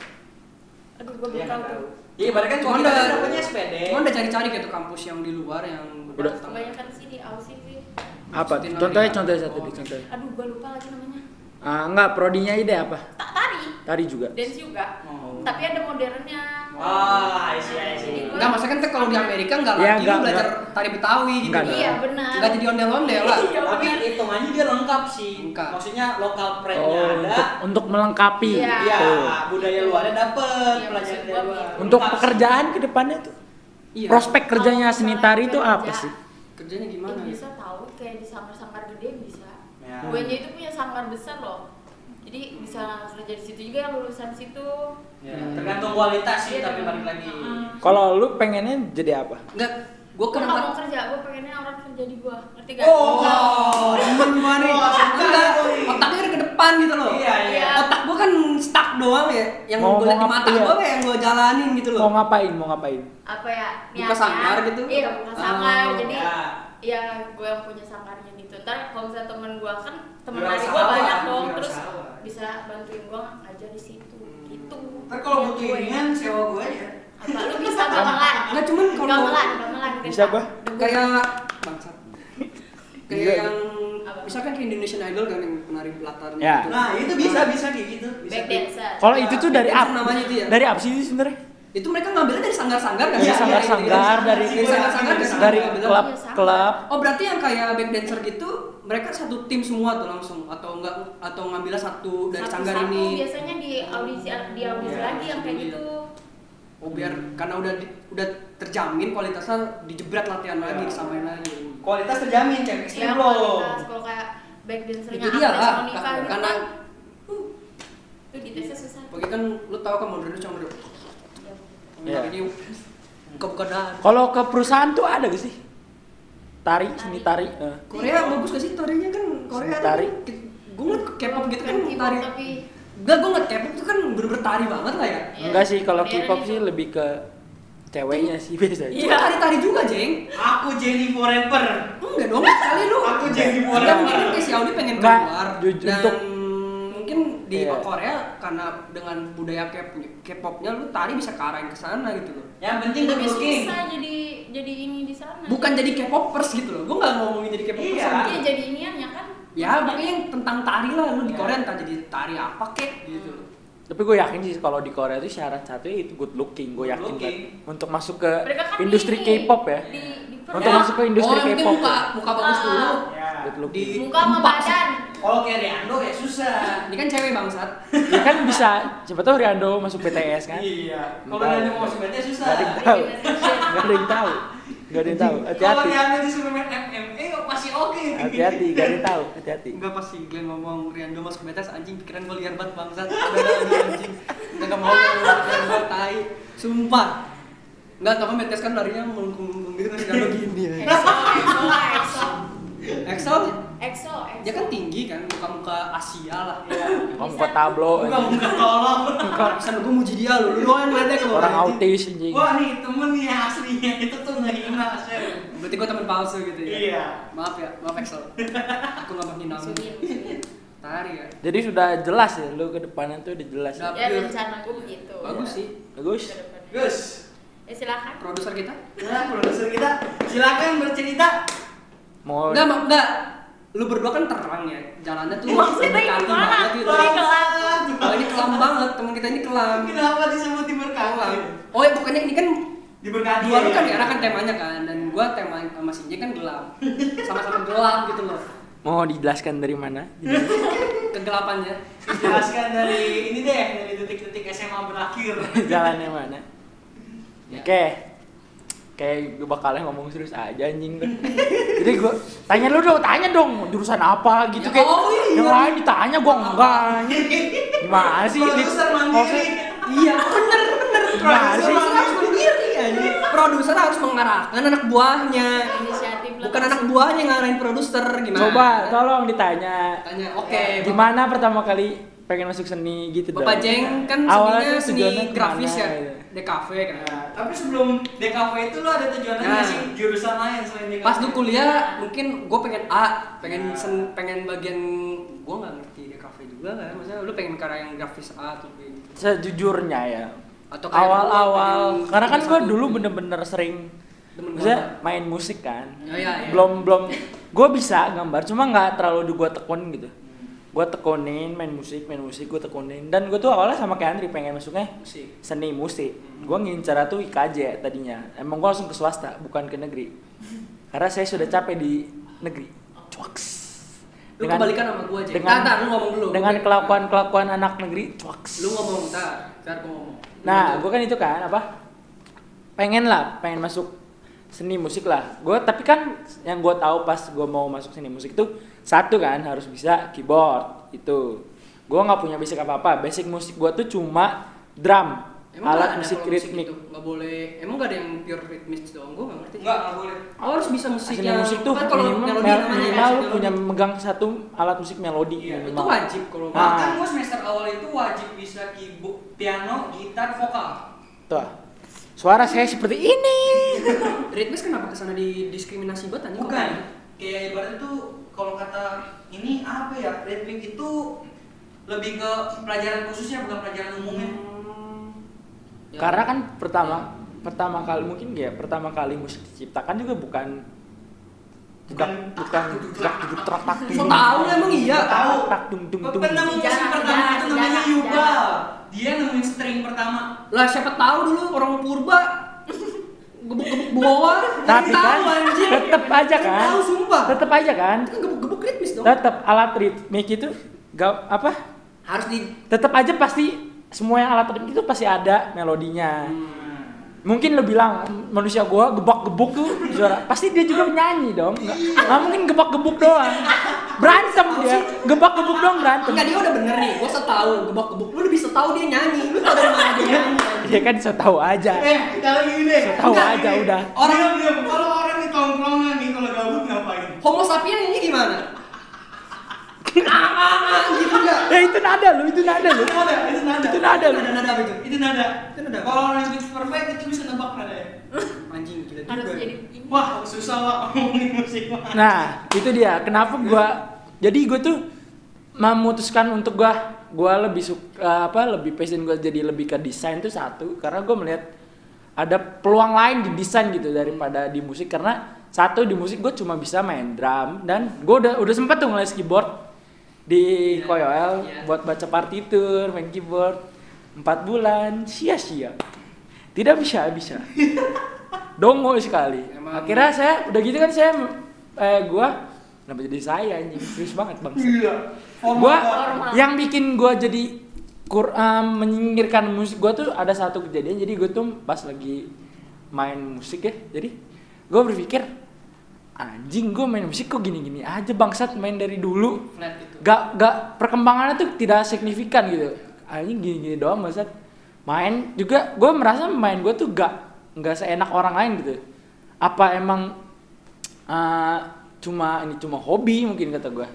Aduh, gue Iya belum tahu nggak tuh. Iya, ibaratnya kan kalau kita dapetnya SPD. Cuman udah cari-cari gitu kampus yang di luar yang Udah. Kebanyakan sih di Aussie sih. Apa? Contohnya, contohnya ya? satu Oh. deh, contohnya. Aduh, gue lupa lagi namanya. Ah, enggak, prodinya ide apa? Tak tari, Tari juga. dance juga. Oh. Tapi ada modernnya. Ah, I see, I see. Jadi gua- Enggak, maksudnya kan kalau di Amerika enggak Ya, lagi enggak, lu belajar enggak. tari Betawi gitu. Enggak, Iya, benar. Enggak jadi ondel-ondel lah. Iya, Tapi hitungannya dia lengkap sih. Lengkap. Maksudnya lokal pride-nya Oh, ada. untuk untuk melengkapi. Iya. Iya, Tuh. budaya luarnya dapet, Iya, pelajaran dari luar. gitu. Untuk Lengkap sih. pekerjaan ke depannya tuh. Iya. Prospek kerjanya seni tari itu apa sih? Kerjanya gimana ya? bisa tahu kayak di sanggar-sanggar gede bisa. Ya. UNJ itu punya sanggar besar loh. Jadi bisa kerja di situ juga yang lulusan situ. Ya, tergantung kualitas sih, Iya, tapi balik lagi. Heeh. Kalau lu pengennya jadi apa? Enggak, gua Gue kan nggak mau kerja, gue pengennya orang kerja di gua, ngerti gak? Oh, demen gua nih. Oh, Enggak, otaknya udah ke depan gitu loh. Iya, iya. Otak gua kan stuck doang ya. Yang Mau- gua liat di mata gua iya. kayak yang gua jalanin gitu loh. Mau ngapain? Mau ngapain? Apa ya? Buka sanggar gitu? Iya, buka sanggar. Oh, Jadi ya. ya gue yang punya sanggarnya gitu. Ntar kalau misalnya temen gue kan temen adik gue banyak dong, terus usahawan. bisa bantuin gue ngajar di situ. Gitu. Ntar kalau butuh gue. iringan, sewa gue aja. Apa lu bisa gamelan? Enggak cuman kalau gamelan, gamelan. Bisa gua. kayak bangsat. Kayak Iya. yang Apa? misalkan kayak Indonesian Idol kan yang penari latarnya Ya. gitu. Nah, itu bisa, bisa kayak gitu. Bisa Back dancer. Kalau itu tuh dari apa? namanya itu ya? Dari apa sih sebenarnya? Itu mereka ngambilnya dari sanggar-sanggar kan? Iya, sanggar-sanggar, Iya, dari- dari sanggar-sanggar Dari ngambilnya. klub Iya, sama. klub. Oh berarti yang kayak back dancer gitu mereka satu tim semua tuh langsung atau enggak atau ngambilnya satu dari sanggar ini? biasanya di audisi di audisi Iya, lagi yang kayak iya. gitu. Oh biar karena udah di- udah terjamin kualitasnya dijebret latihan lagi Iya. disamain lagi. Kualitas terjamin, cek Ya ekstrim belum. kualitas kalau kayak back dancernya Itu dia lah, kan- gitu karena- kan. Uh, itu di tesnya susah. Pokoknya kan lu tahu kan modern cuma Iya. Ini buka-buka dan Kalau ke perusahaan tuh ada gak sih? Tari, seni tari. eh. Korea bagus gak sih tarinya kan Korea Tari. Gue ngeliat K-pop gitu kan tari. tapi Enggak, gue ngeliat K-pop tuh kan bener-bener tari banget lah ya. Iya, Enggak sih, kalau K-pop sih lebih ke ceweknya sih biasanya. Iya. Tari-tari juga, Jeng. Aku Jenny Forever. Enggak dong, kali lu. Aku Enggak, forever. mungkin kayak si Audi pengen Enggak, keluar jujur dan untuk- di Iya. Korea karena dengan budaya K-popnya lu tari bisa ke arah yang ke sana gitu loh. Yang penting good tapi looking. susah jadi jadi ini di sana Bukan jadi K-popers gitu loh. Gue nggak ngomongin jadi K-popers. Iya. iya jadi iniannya kan Ya pokoknya yang tentang tari lah lu di Iya. Korea entah jadi tari apa kek gitu loh. Tapi gue yakin sih kalau di Korea itu syarat satunya itu good looking. Gue yakin looking. kan. Untuk masuk ke kan industri K-pop ya. di, di Untuk Ya, masuk ke industri oh, K-pop. muka muka bagus Ah. dulu. Ya. Good looking. Di- muka sama badan Kalau kayak Riando ya susah. Ini kan cewek bangsat. ya kan bisa siapa tahu Riando masuk BTS kan Iya. Kalau. Riando mau masuk BTS susah. Gak ada yang tahu Gak ada yang tahu Gak ada yang tahu Kalau hati-hati Riando disuruh main MMA pasti oke. hati-hati gak ada yang tahu hati-hati Enggak pas si Glenn ngomong Riando masuk BTS anjing pikiran gue liar banget bangsat. Udah anjing. Enggak mau gue tai. Sumpah. Enggak tau kan BTS kan larinya melengkung-melengkung gitu kan Riando gini ya. EXO EXO EXO EXO EXO EXO dia kan tinggi kan muka-muka Asia lah. Iya. kamu ke tablo Bukan muka tolong. Kalau pesan gue muji dia lo, lu doang yang meledek lo. orang autis anjing Wah nih temen nih aslinya itu tuh ngehina. Berarti gue temen palsu gitu ya. Iya. Maaf ya, maaf EXO. Aku kamu. Sugin, sugin. Tari ya. jadi sudah jelas ya lu ke depannya tuh udah jelas ya. Ya rencana gue begitu Bagus sih. bagus. Gus. ya silakan Produser kita. Nah, produser kita silakan bercerita. Mau Enggak, enggak. Lu berdua kan terang ya. Jalannya tuh maksudnya mendekati gimana banget gitu. Ini kelam. Oh, ini kelam banget, teman kita ini kelam. Kenapa disebut Kelam. diberkati? Oh ya pokoknya ini kan Diberkati. dua lu ya, kan ya. kan temanya kan dan gua tema sama si J kan gelap. Sama-sama gelap gitu loh. mau dijelaskan dari mana Kegelapannya. Jelaskan dari ini deh, dari detik-detik SMA berakhir. jalannya mana Ya. oke kayak gue bakalnya ngomong serius aja anjing tuh jadi gue tanya lu dong tanya dong jurusan apa gitu Ya, kayak oh iya. yang lain ditanya gue enggak anjing. gimana sih Produser mandiri. Iya, bener bener. Sih? Produser harus mandiri anjing. Produser harus mengarahkan anak buahnya. inisiatif. Bukan anak buahnya ngarahin produser gimana? coba tolong ditanya Tanya, oke. gimana pertama kali pengen masuk seni gitu Bapak dong. Jeng kan Awalnya seni grafis ke mana, ya, gitu. DKV kan. Nah, tapi sebelum DKV itu lo ada tujuan Nah. nggak sih jurusan lain selain DKV? Pas dulu kuliah mungkin gue pengen A, pengen Nah. sen, pengen bagian gue nggak ngerti DKV juga kan. Maksudnya lu pengen karya yang grafis A atau B gitu. sejujurnya ya Atau awal-awal karena kan gue dulu bener-bener sering maksudnya gambar. main musik kan Oh, iya, iya. belum belum gue bisa gambar cuma nggak terlalu di gue tekunin gitu gue tekunin main musik main musik gue tekunin dan gue tuh awalnya sama kayak Andri pengen masuknya musik. seni musik gue ngincar tuh IKJ tadinya emang gue langsung ke swasta bukan ke negeri karena saya sudah capek di negeri cuaks Lu kebalikan sama gue aja. dengan ntar, lu ngomong dulu. dengan kelakuan kelakuan anak negeri cuaks Lu ngomong ntar, ntar gue ngomong. Nah, gue kan itu kan apa? Pengen lah, pengen masuk seni musik lah. Gue tapi kan yang gue tahu pas gue mau masuk seni musik itu satu kan harus bisa keyboard itu. Gue nggak punya basic apa apa. Basic musik gue tuh cuma drum, Emang nggak alat ada musik ritmik. itu? Nggak boleh. Emang nggak ada yang pure ritmis doang? Gue nggak ngerti. Enggak, enggak boleh. Oh, harus bisa musik Seni yang musik tuh kan kalau minimal, melodi mel- namanya minimal lu melodi. punya megang satu alat musik melodi Iya, itu wajib kalau Nah. Bahkan gue semester awal itu wajib bisa keyboard, piano, gitar, vokal. Tuh. Suara saya seperti ini. ritmis kenapa ke sana di diskriminasi banget anjing? Bukan. Kayak ibaratnya tuh kalau kata ini apa ya? Ritmik itu lebih ke pelajaran khususnya bukan pelajaran umumnya. Hmm. Ya. Karena kan pertama pertama kali mungkin ya pertama kali musik diciptakan juga bukan bukan bukan jedak jeduk trak tak tahu emang iya. Tahu. tak dung dung dung. Penemu musik pertama itu namanya Yubal. Dia nemuin string pertama. Lah siapa tahu dulu orang purba gebuk-gebuk bawa. Tapi kan anjing. tetep aja kan. Tahu sumpah. Tetep aja kan. Kan gebuk-gebuk ritmis dong. Tetep alat ritmik itu gak apa? Harus di Tetep aja pasti semua yang alat ritmik itu pasti ada melodinya. Mungkin lo bilang manusia gua gebak-gebuk tuh suara pasti dia juga nyanyi dong. Nggak, nggak mungkin gebak-gebuk doang. Berantem dia. Gebak-gebuk doang berantem. Enggak dia udah bener nih, gua setahu gebak-gebuk. Lu lebih setahu dia nyanyi. Lu tau dari mana dia nyanyi. Ya kan so tahu aja. Eh, kalau gini deh. Tahu Enggak, aja udah. Orang kalau orang di tongkrongan nih kalau gabut ngapain? Homo sapien ini gimana? Ah, ah, ah, gitu enggak? Ya itu nada lu, itu nada lu. Itu nada, itu nada. Itu nada lu. Nada-nada apa itu? Itu nada. Itu nada. Kalau orang yang pitch perfect itu bisa nebak nada ya. Anjing gila juga. harus jadi ini Wah, susah wah ngomongin musik. Nah, itu dia. Kenapa gua jadi gue tuh memutuskan untuk gua gue lebih suka apa lebih passion gue jadi lebih ke desain tuh satu karena gue melihat ada peluang lain di desain gitu daripada di musik karena satu di musik gue cuma bisa main drum dan gue udah udah sempet tuh ngeles keyboard di Iya. Koyoel Iya. buat baca partitur main keyboard empat bulan sia-sia tidak bisa bisa dongo sekali Emang- akhirnya saya udah gitu kan saya eh gua kenapa jadi saya anjing serius banget bang Iya. gua Formal. yang bikin gua jadi kur um, menyingkirkan musik gua tuh ada satu kejadian jadi gua tuh pas lagi main musik ya jadi gua berpikir anjing gua main musik kok gini-gini aja bangsat main dari dulu. Gak gak perkembangannya tuh tidak signifikan gitu. Anjing gini-gini doang bangsat. Main juga gue merasa main gue tuh gak nggak seenak orang lain gitu. Apa emang uh, cuma ini cuma hobi mungkin kata gue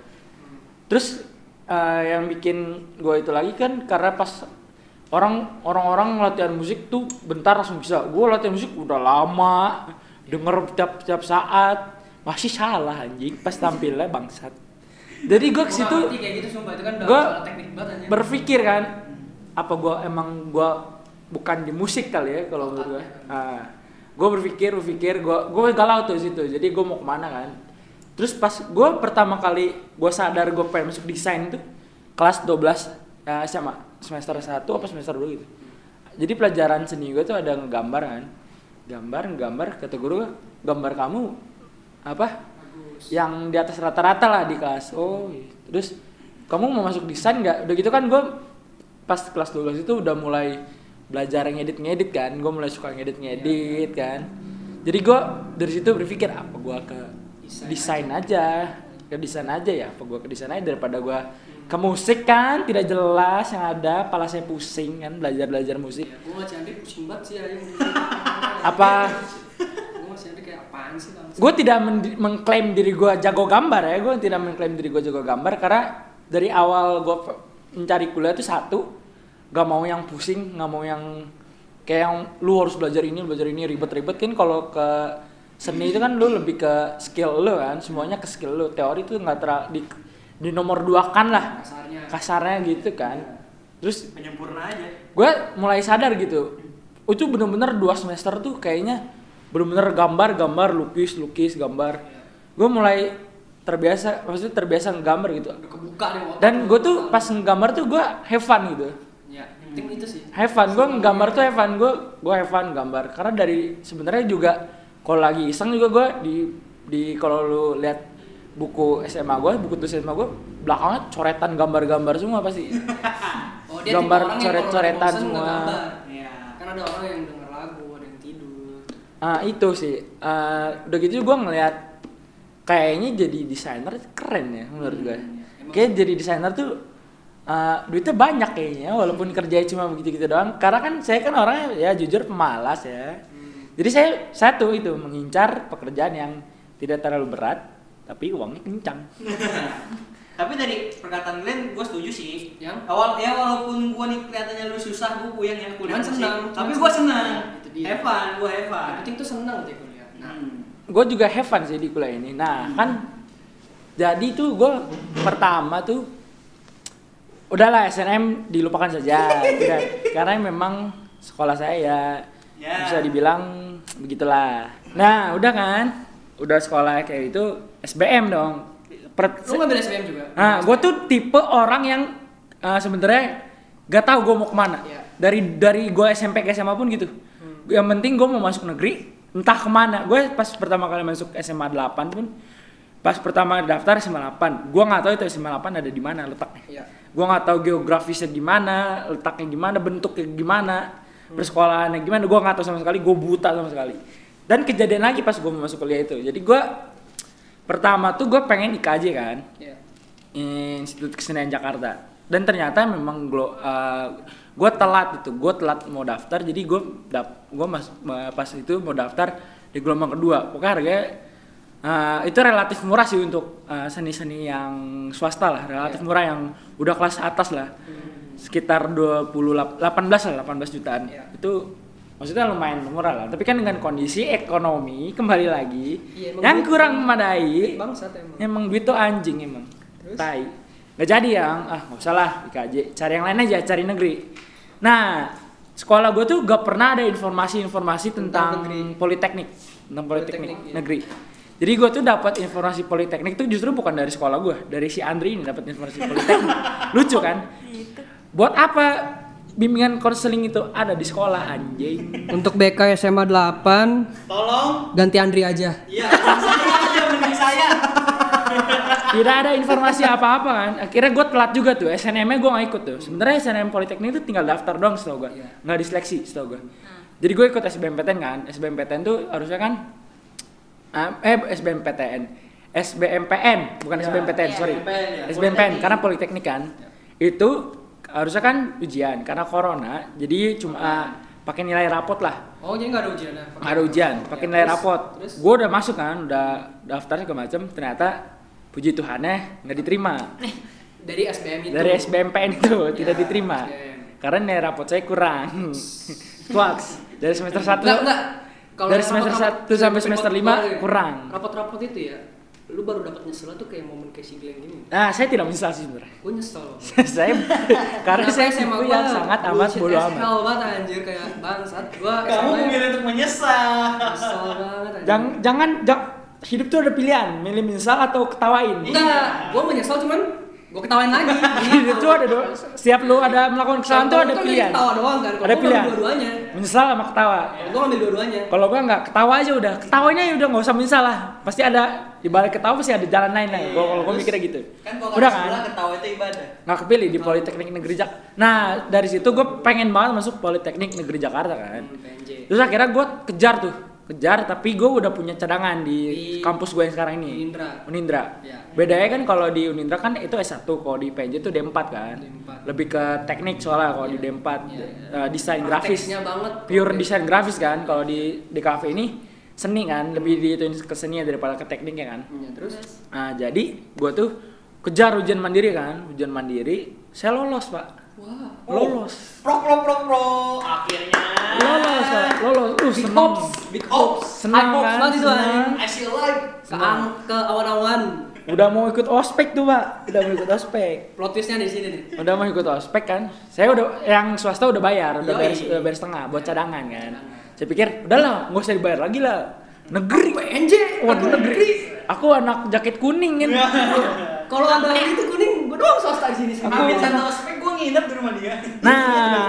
terus uh, yang bikin gue itu lagi kan karena pas orang orang-orang latihan musik tuh bentar langsung bisa. Gue latihan musik udah lama denger tiap tiap saat masih salah anjing. Pas tampilnya bangsat. Jadi gue Gua ke situ kayak gitu kan berpikir kan apa gue emang gue bukan di musik kali ya kalau menurut gue ah. Gue berpikir berpikir gue gue galau tuh situ. Jadi gue mau ke mana kan. Terus pas gue pertama kali gue sadar gue pengen masuk desain tuh kelas 12 ya sama semester 1 apa semester 2 gitu. Jadi pelajaran seni gue tuh ada ngegambar kan. Gambar ngegambar kata guru gambar kamu apa? Yang di atas rata-rata lah di kelas. Oh iya. terus kamu mau masuk desain nggak? Udah gitu kan gue pas kelas 12 itu udah mulai belajar ngedit ngedit kan. Gue mulai suka ngedit ngedit kan. Jadi gue dari situ berpikir apa gue ke Desain desain aja. ke desain aja ya apa gue ke desain aja daripada gue ke musik kan? Tidak jelas yang ada kepala saya pusing kan belajar belajar musik Ya, masih Andri pusing banget sih. Apa? Gua masih Andri kayak apaan sih bang? gue tidak men- mengklaim diri gue jago gambar ya. Gue tidak mengklaim diri gue jago gambar karena dari awal gue mencari kuliah itu satu gak mau yang pusing nggak mau yang kayak yang lu harus belajar ini belajar ini ribet-ribet kan. Kalau ke seni itu kan lu lebih ke skill lu kan. Semuanya ke skill lu. Teori itu nggak ter di, di nomor dua kan lah. Kasarnya. kasarnya gitu kan. Terus Penyempurna aja. gue mulai sadar gitu. Itu bener-bener dua semester tuh kayaknya bener-bener gambar gambar lukis lukis gambar. Gue mulai terbiasa maksudnya terbiasa ngegambar gitu. Kebuka deh dan gue tuh pas ngegambar tuh gue have fun gitu. Ya, yang penting itu sih. have fun. Gue ngegambar tuh have fun. Gue gue have fun gambar. Karena dari sebenarnya juga kalau lagi iseng juga gue di di kalau lu lihat buku SMA gue buku tulis SMA gue belakangnya coretan gambar-gambar semua pasti. Oh, dia Gambar coret-coretan semua. Iya. Kan ada orang yang Ah itu sih, Eh, udah gitu gue ngeliat kayaknya jadi desainer keren ya menurut gue. Emang Kayak jadi desainer tuh eh, duitnya banyak kayaknya, walaupun kerjanya cuma begitu-gitu doang. Karena kan saya kan orangnya ya jujur pemalas ya. Jadi saya satu itu mengincar pekerjaan yang tidak terlalu berat, tapi uangnya kencang. Tapi dari perkataan Glenn, gue setuju sih. Yang? Awal ya walaupun gue nih kelihatannya lu susah, gue puyeng ya kuliah senang, Tapi gue senang. Have fun, gue have fun. Yang penting tuh seneng deh kuliah. Nah, Hmm. gue juga have fun sih di kuliah ini. Nah kan jadi tuh gue pertama tuh udahlah SNM dilupakan saja, udah karena memang sekolah saya ya Ya. bisa dibilang begitulah. Nah udah kan, udah sekolah kayak itu SBM dong. Per- lu ngambil SBM juga? Nah, gue tuh tipe orang yang uh, sebenarnya gak tahu gue mau ke mana. Iya. Dari dari gue SMP ke SMA pun gitu. Yang penting gue mau masuk negeri, entah ke mana. Gue pas pertama kali masuk SMA 8 pun, pas pertama daftar SMA 8, gue nggak tahu itu SMA 8 ada di mana letaknya. Iya. Gue nggak tahu geografisnya gimana, letaknya gimana, bentuknya gimana, persekolahannya gimana. Gue nggak tahu sama sekali. Gue buta sama sekali. Dan kejadian lagi pas gue mau masuk kuliah itu. Jadi gue pertama tuh gue pengen IKJ kan. Iya. Institut Kesenian Jakarta dan ternyata memang glo, gue telat itu gue telat mau daftar jadi gue dap gue mas ma- pas itu mau daftar di gelombang kedua pokoknya harganya eh, itu relatif murah sih untuk eh, seni-seni yang swasta lah relatif Iya. murah yang udah kelas atas lah sekitar 20 lap- 18 lah 18 jutaan Iya. itu maksudnya lumayan murah lah tapi kan dengan kondisi ekonomi kembali lagi emang yang kurang memadai. Emang duit tuh anjing emang. Terus? Tai. Nggak jadi yang ah nggak usah lah IKJ cari yang lain aja cari negeri nah sekolah gue tuh gak pernah ada informasi-informasi tentang, Tentang negeri. politeknik tentang politeknik, Politeknik, iya. negeri jadi gue tuh dapat informasi politeknik tuh justru bukan dari sekolah gue dari si Andri ini dapat informasi politeknik lucu kan buat apa bimbingan konseling itu ada di sekolah anjing Untuk BK SMA 8 Tolong. ganti Andri aja. Iya, saya aja mending saya. Tidak ada informasi apa-apa kan. Akhirnya gue telat juga tuh SNM nya gue gak ikut tuh. Sebenarnya SNM Politeknik itu tinggal daftar doang setahu gue Iya. nggak diseleksi setahu gue jadi gue ikut SBMPTN kan. SBMPTN tuh harusnya kan ah, eh SBMPTN SBMPN bukan Ya, SBMPTN iya. sorry. SBMPN, ya. SBMPN karena Politeknik. kan. Itu harusnya kan ujian karena corona jadi cuma ah, pakai nilai rapot lah. Oh, jadi nggak ada ujian ya? nggak ada ujian pakai Ya, nilai terus- rapot. Gue udah masuk kan udah daftar segala macem ternyata puji Tuhannya nggak diterima dari SBM itu. dari SBMPN itu tidak Ya, diterima SBM. karena nilai rapot saya kurang Twax dari semester 1 Enggak, enggak. Dari semester satu sampai semester lima kurang. Rapot-rapot itu ya. Lu baru dapat nyesel tuh kayak momen kayak si Glenn gini. nah saya tidak menyesal sih sebenarnya Gue nyesel. saya karena saya SMA gua yang sangat amat as amat hell banget anjir kayak bangsat gua Kamu memilih untuk menyesal. Nyesel banget anjir. jangan jangan jang- hidup tuh ada pilihan milih menyesal atau ketawain Enggak, gua menyesal cuman gua ketawain lagi. hidup tuh ada dua setiap lu ada melakukan kesalahan tuh ada Kan pilihan Ketawa doang kan. Ada pilihan. Dua-duanya. menyesal sama ketawa Kalau gua ngambil dua-duanya. Kalau gua nggak ketawa aja udah, ketawanya ya udah nggak usah menyesal lah. Pasti ada di balik ketawa pasti ada jalan lain lah. Gua kalau gua mikirnya gitu. Kan kalau udah kan? ketawa itu ibadah. Nggak kepilih di Politeknik Negeri Jakarta. Nah dari situ gue pengen banget masuk Politeknik Negeri Jakarta kan. Hmm. Terus akhirnya gue kejar tuh, kejar. Tapi gue udah punya cadangan di, Di- kampus gue yang sekarang ini. Unindra. Unindra. Ya. Bedanya kan kalau di Unindra kan itu S1, kalau di PNJ itu D4 kan. D4. Lebih ke teknik soalnya kalau di Iya. D4 Iya. eh, desain grafis banget. pure desain grafis kan kalau di di cafe ini seni kan lebih diituin ke seni daripada ke tekniknya kan Ya, terus nah jadi gua tuh kejar ujian mandiri kan ujian mandiri saya lolos pak wah. lolos Pro pro pro pro. Akhirnya. lolos lolos uh Big hopes, big hopes. Senang hopes kan, senang. anjing. I see light. Ke, ke awan-awan. udah mau ikut ospek tuh pak udah mau ikut ospek Plot twistnya di sini nih. udah mau ikut ospek kan saya udah yang swasta udah bayar udah bayar udah bayar setengah buat cadangan kan saya pikir udahlah nggak usah dibayar lagi lah negeri PNJ. waduh negeri aku anak jaket kuning kan Kalau ada itu kuning, gua doang swasta di sini. Aku- Amin satu ospek gue nginep di rumah dia. Nah,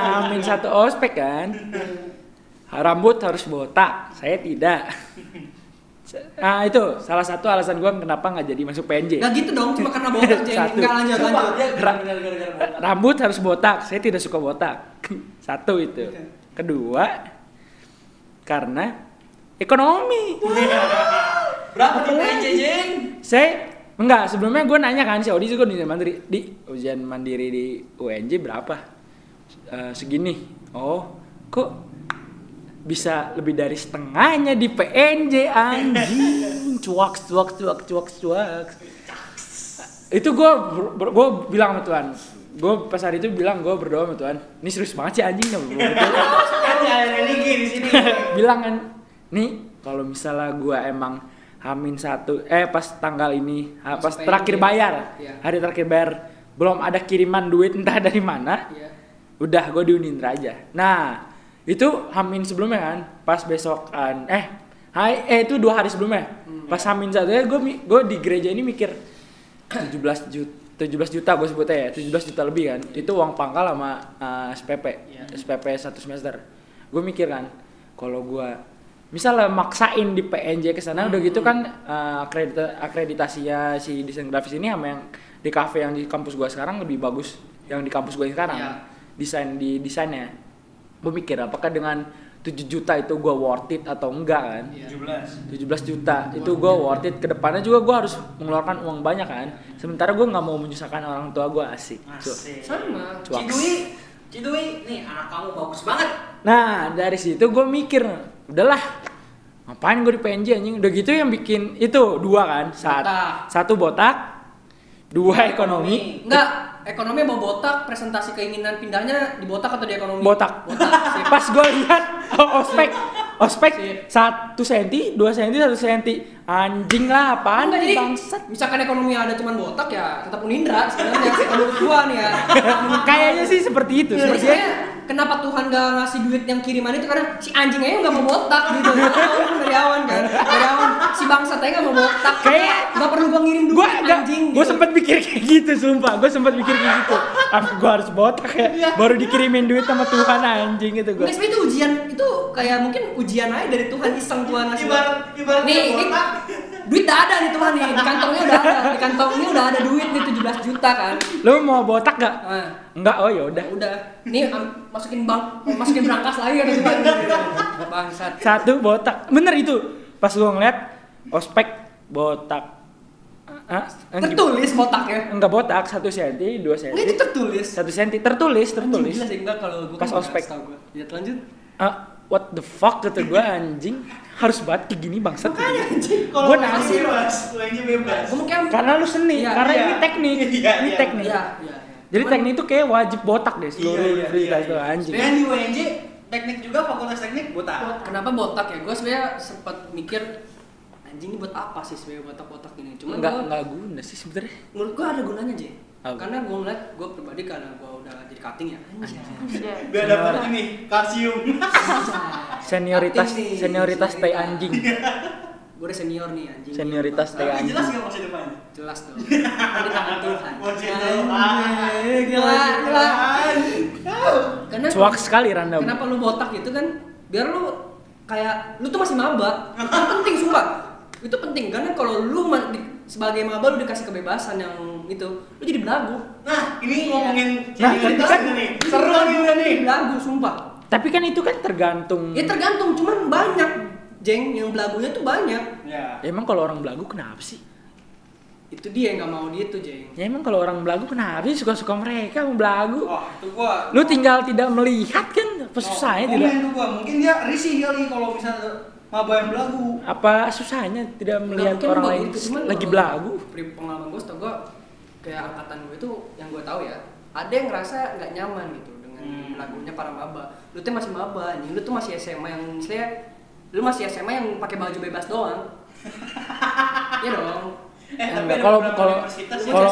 amin satu ospek kan. Rambut harus botak, saya tidak. Nah itu salah satu alasan gue kenapa nggak jadi masuk PNJ. Gak gitu dong, cuma karena botak aja. Satu. Enggak lanjut lanjut. dia Ra- gara-gara botak. Rambut harus botak, saya tidak suka botak. Satu itu. Kedua, karena ekonomi. Berapa di PNJ jeng? Saya enggak sebelumnya gue nanya kan si Odi juga ujian mandiri di ujian mandiri di UNJ berapa? Eh, segini. Oh kok bisa lebih dari setengahnya di PNJ anjing? Cuak cuak cuak cuak cuak. Itu gue gue bilang sama Tuhan. Gue pas hari itu bilang gue berdoa sama Tuhan. Ini serius banget sih anjing Kan ada religi di sini. bilang kan nih kalau misalnya gua emang hamin satu eh pas tanggal ini ha- pas terakhir bayar. Iya. hari terakhir bayar. Belum ada kiriman duit entah dari mana. Iya. udah gue di Unindra aja. Nah itu hamin sebelumnya kan pas besokan eh hai eh itu dua hari sebelumnya. Hmm. pas hamin satu ya gue gue di gereja ini mikir 17 juta 17 juta gue sebutnya ya 17 juta lebih kan. Itu uang pangkal sama uh, SPP Iya. SPP satu semester. Gue mikir kan kalau gue misalnya maksain di PNJ ke sana udah gitu kan uh, akredita- akreditasinya si desain grafis ini sama yang di cafe yang di kampus gue sekarang lebih bagus yang di kampus yang sekarang Iya. desain di desainnya mikir apakah dengan 7 juta itu gue worth it atau enggak kan Iya. 17. 17 juta itu gue worth it ke depannya juga gue harus mengeluarkan uang banyak kan sementara gue nggak mau menyusahkan orang tua gue asik. Asik. Sama. Cuaks. Cidui, Cidui, nih anak kamu bagus banget. nah dari situ gue mikir udahlah ngapain gue di PNJ anjing udah gitu yang bikin itu dua kan Saat, Botak. satu botak dua ekonomi Enggak, ekonomi mau botak, presentasi keinginan pindahnya di botak atau di ekonomi? botak Botak. Pas gue lihat oh, ospek ospek satu senti, dua senti, satu senti. Anjing lah, apaan Enggak, nih jadi bangsat? misalkan ekonomi ada cuman botak ya tetap Unindra sebenarnya kalau gua nih ya. Kayaknya sih seperti itu. Jadi Sepertinya saya, kenapa Tuhan gak ngasih duit yang kiriman itu karena si anjing aja nggak mau botak gitu. Tahu kan dari awan kan, dari awan si bangsa aja nggak mau botak. Kayak- nggak perlu gua ngirim duit gua anjing. gua gitu. sempet mikir kayak gitu sumpah gua sempet mikir kayak gitu apa gua harus botak ya baru dikirimin duit sama Tuhan anjing gitu gua Nggak, sebenarnya itu ujian itu kayak mungkin ujian aja dari Tuhan iseng Tuhan ngasih. Ibarat ibarat nih, ini botak. Duit udah ada nih Tuhan nih di kantongnya udah ada di kantongnya udah ada duit nih 17 juta kan. lu mau botak gak Nah, enggak oh ya udah udah nih masukin bank masukin berangkas lagi kan. Bangsat. satu botak bener itu pas gua ngeliat ospek botak Ah, ah, Tertulis botaknya. enggak botak satu senti dua Nggak itu senti tertulis. satu senti tertulis tertulis Anjing, gila sih enggak kalau gua Pas kan ospek. tahu gua. Ya lanjut. Ah, what the fuck kata gua anjing harus banget kayak gini bangsat Kalau Gua UNJ nasi. bebas, UNJ bebas. Mungkin karena lu seni Iya, karena iya. ini teknik Iya, ini iya. teknik Iya, iya. jadi Cuman- teknik itu kayak wajib botak deh seluruh Iya, iya, universitas iya, tuh iya. anjing Dan di UNJ teknik juga fakultas teknik botak. Kenapa botak ya? Gue sebenarnya sempat mikir anjing ini buat apa sih sebenarnya botak-botak ini? Cuman enggak gua- enggak guna sih sebenarnya menurut gue ada gunanya aja. Apa? Karena gue ngeliat gue pribadi karena gue udah jadi cutting ya. Anjing. Iya. Biar dapat ini kalsium. senioritas Cutting nih, senioritas tai anjing Gue udah senior nih anjing. Senioritas tai anjing. jelas nggak masa depannya? Jelas dong. Kan di tangan Tuhan. Gila, gila. Karena cuak sekali Randa Kenapa lu botak gitu kan? Biar lu kayak lu tuh masih maba. Penting sumpah. Itu penting karena kalau lu sebagai maba lu dikasih kebebasan yang itu, lu jadi belagu. Nah, ini ngomongin Nah, senioritas kan- nih. Seru jadi nih belagu, udah nih. jadi Belagu sumpah. tapi kan itu kan tergantung Ya tergantung, cuman banyak jeng yang belagunya tuh banyak. Ya. emang kalau orang belagu kenapa sih Itu dia yang nggak mau gitu jeng. ya emang kalau orang belagu kenapa sih suka-suka mereka mau belagu Wah, itu gua. lu tinggal tidak melihat kan apa susahnya Oh, tidak tuh gua. Mungkin dia risih kali kalau misalnya maba yang belagu. apa susahnya tidak melihat Nggak, orang lain cuman lagi belagu Pengalaman gue tau gue kayak angkatan gue itu yang gue tahu ya, ada yang ngerasa nggak nyaman gitu dengan Hmm. lagunya para maba. Lu tuh masih maba, nih lu tuh masih SMA yang misalnya lu masih SMA yang pakai baju bebas doang. Iya dong. Eh, Enggak, kalau kalau kalau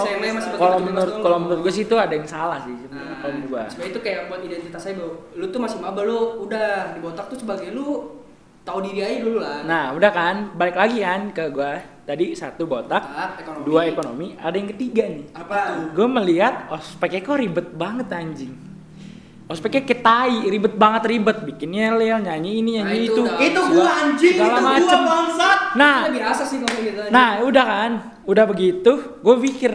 kalau menurut kalau menurut gue sih itu ada yang salah sih sebenarnya Nah, kalau gua. sebenarnya itu kayak buat identitas saya bahwa lu tuh masih maba lu udah di botak tuh sebagai lu tahu diri aja dulu lah. Nah, udah kan, balik lagi kan ke gua. Tadi satu botak, Botak, ekonomi. dua ekonomi, ada yang ketiga nih. apa tuh? Gue melihat ospeknya kok ribet banget anjing. Ospeknya kayak tai, ribet banget ribet, bikin yel nyanyi ini, Nah, nyanyi itu itu. Itu Segala- gua anjing, itu segala gua macem. bangsat. Nah, Itu biasa sih kalau gitu. aja. nah udah kan, udah begitu, gue pikir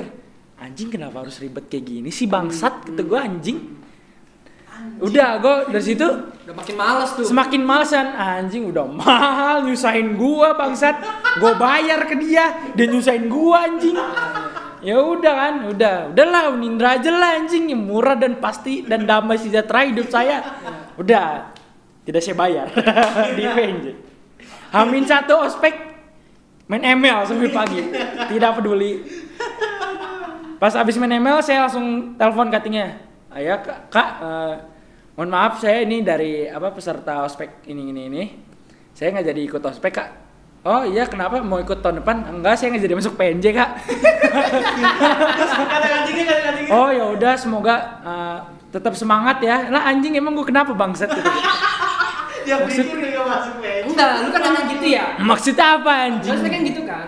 anjing kenapa harus ribet kayak gini sih bangsat, kata gue anjing. Udah, gue dari situ udah makin males tuh. semakin malesan. Anjing udah mahal nyusahin gua bangsat. Gua bayar ke dia dia nyusahin gua anjing. Ya udah kan udah. Udahlah Unindra aja lah anjing. Yang murah dan pasti dan damai sejahtera hidup saya. Udah tidak saya bayar. Di PNJ Hamin satu ospek main ML sampai pagi. Tidak peduli. Pas abis main ML saya langsung telepon cuttingnya ayah kak, kak eh, mohon maaf saya ini dari apa peserta ospek ini ini ini saya nggak jadi ikut ospek kak oh iya kenapa mau ikut tahun depan enggak saya nggak jadi masuk PNJ kak Kata anjingnya, kata anjingnya. oh ya udah semoga eh, tetap semangat ya lah anjing emang gue kenapa bangsat gitu. Dia pikir dia nggak masuk PNJ. Enggak, lu kan nanya gitu ya. maksudnya apa anjing Maksudnya kan gitu kan.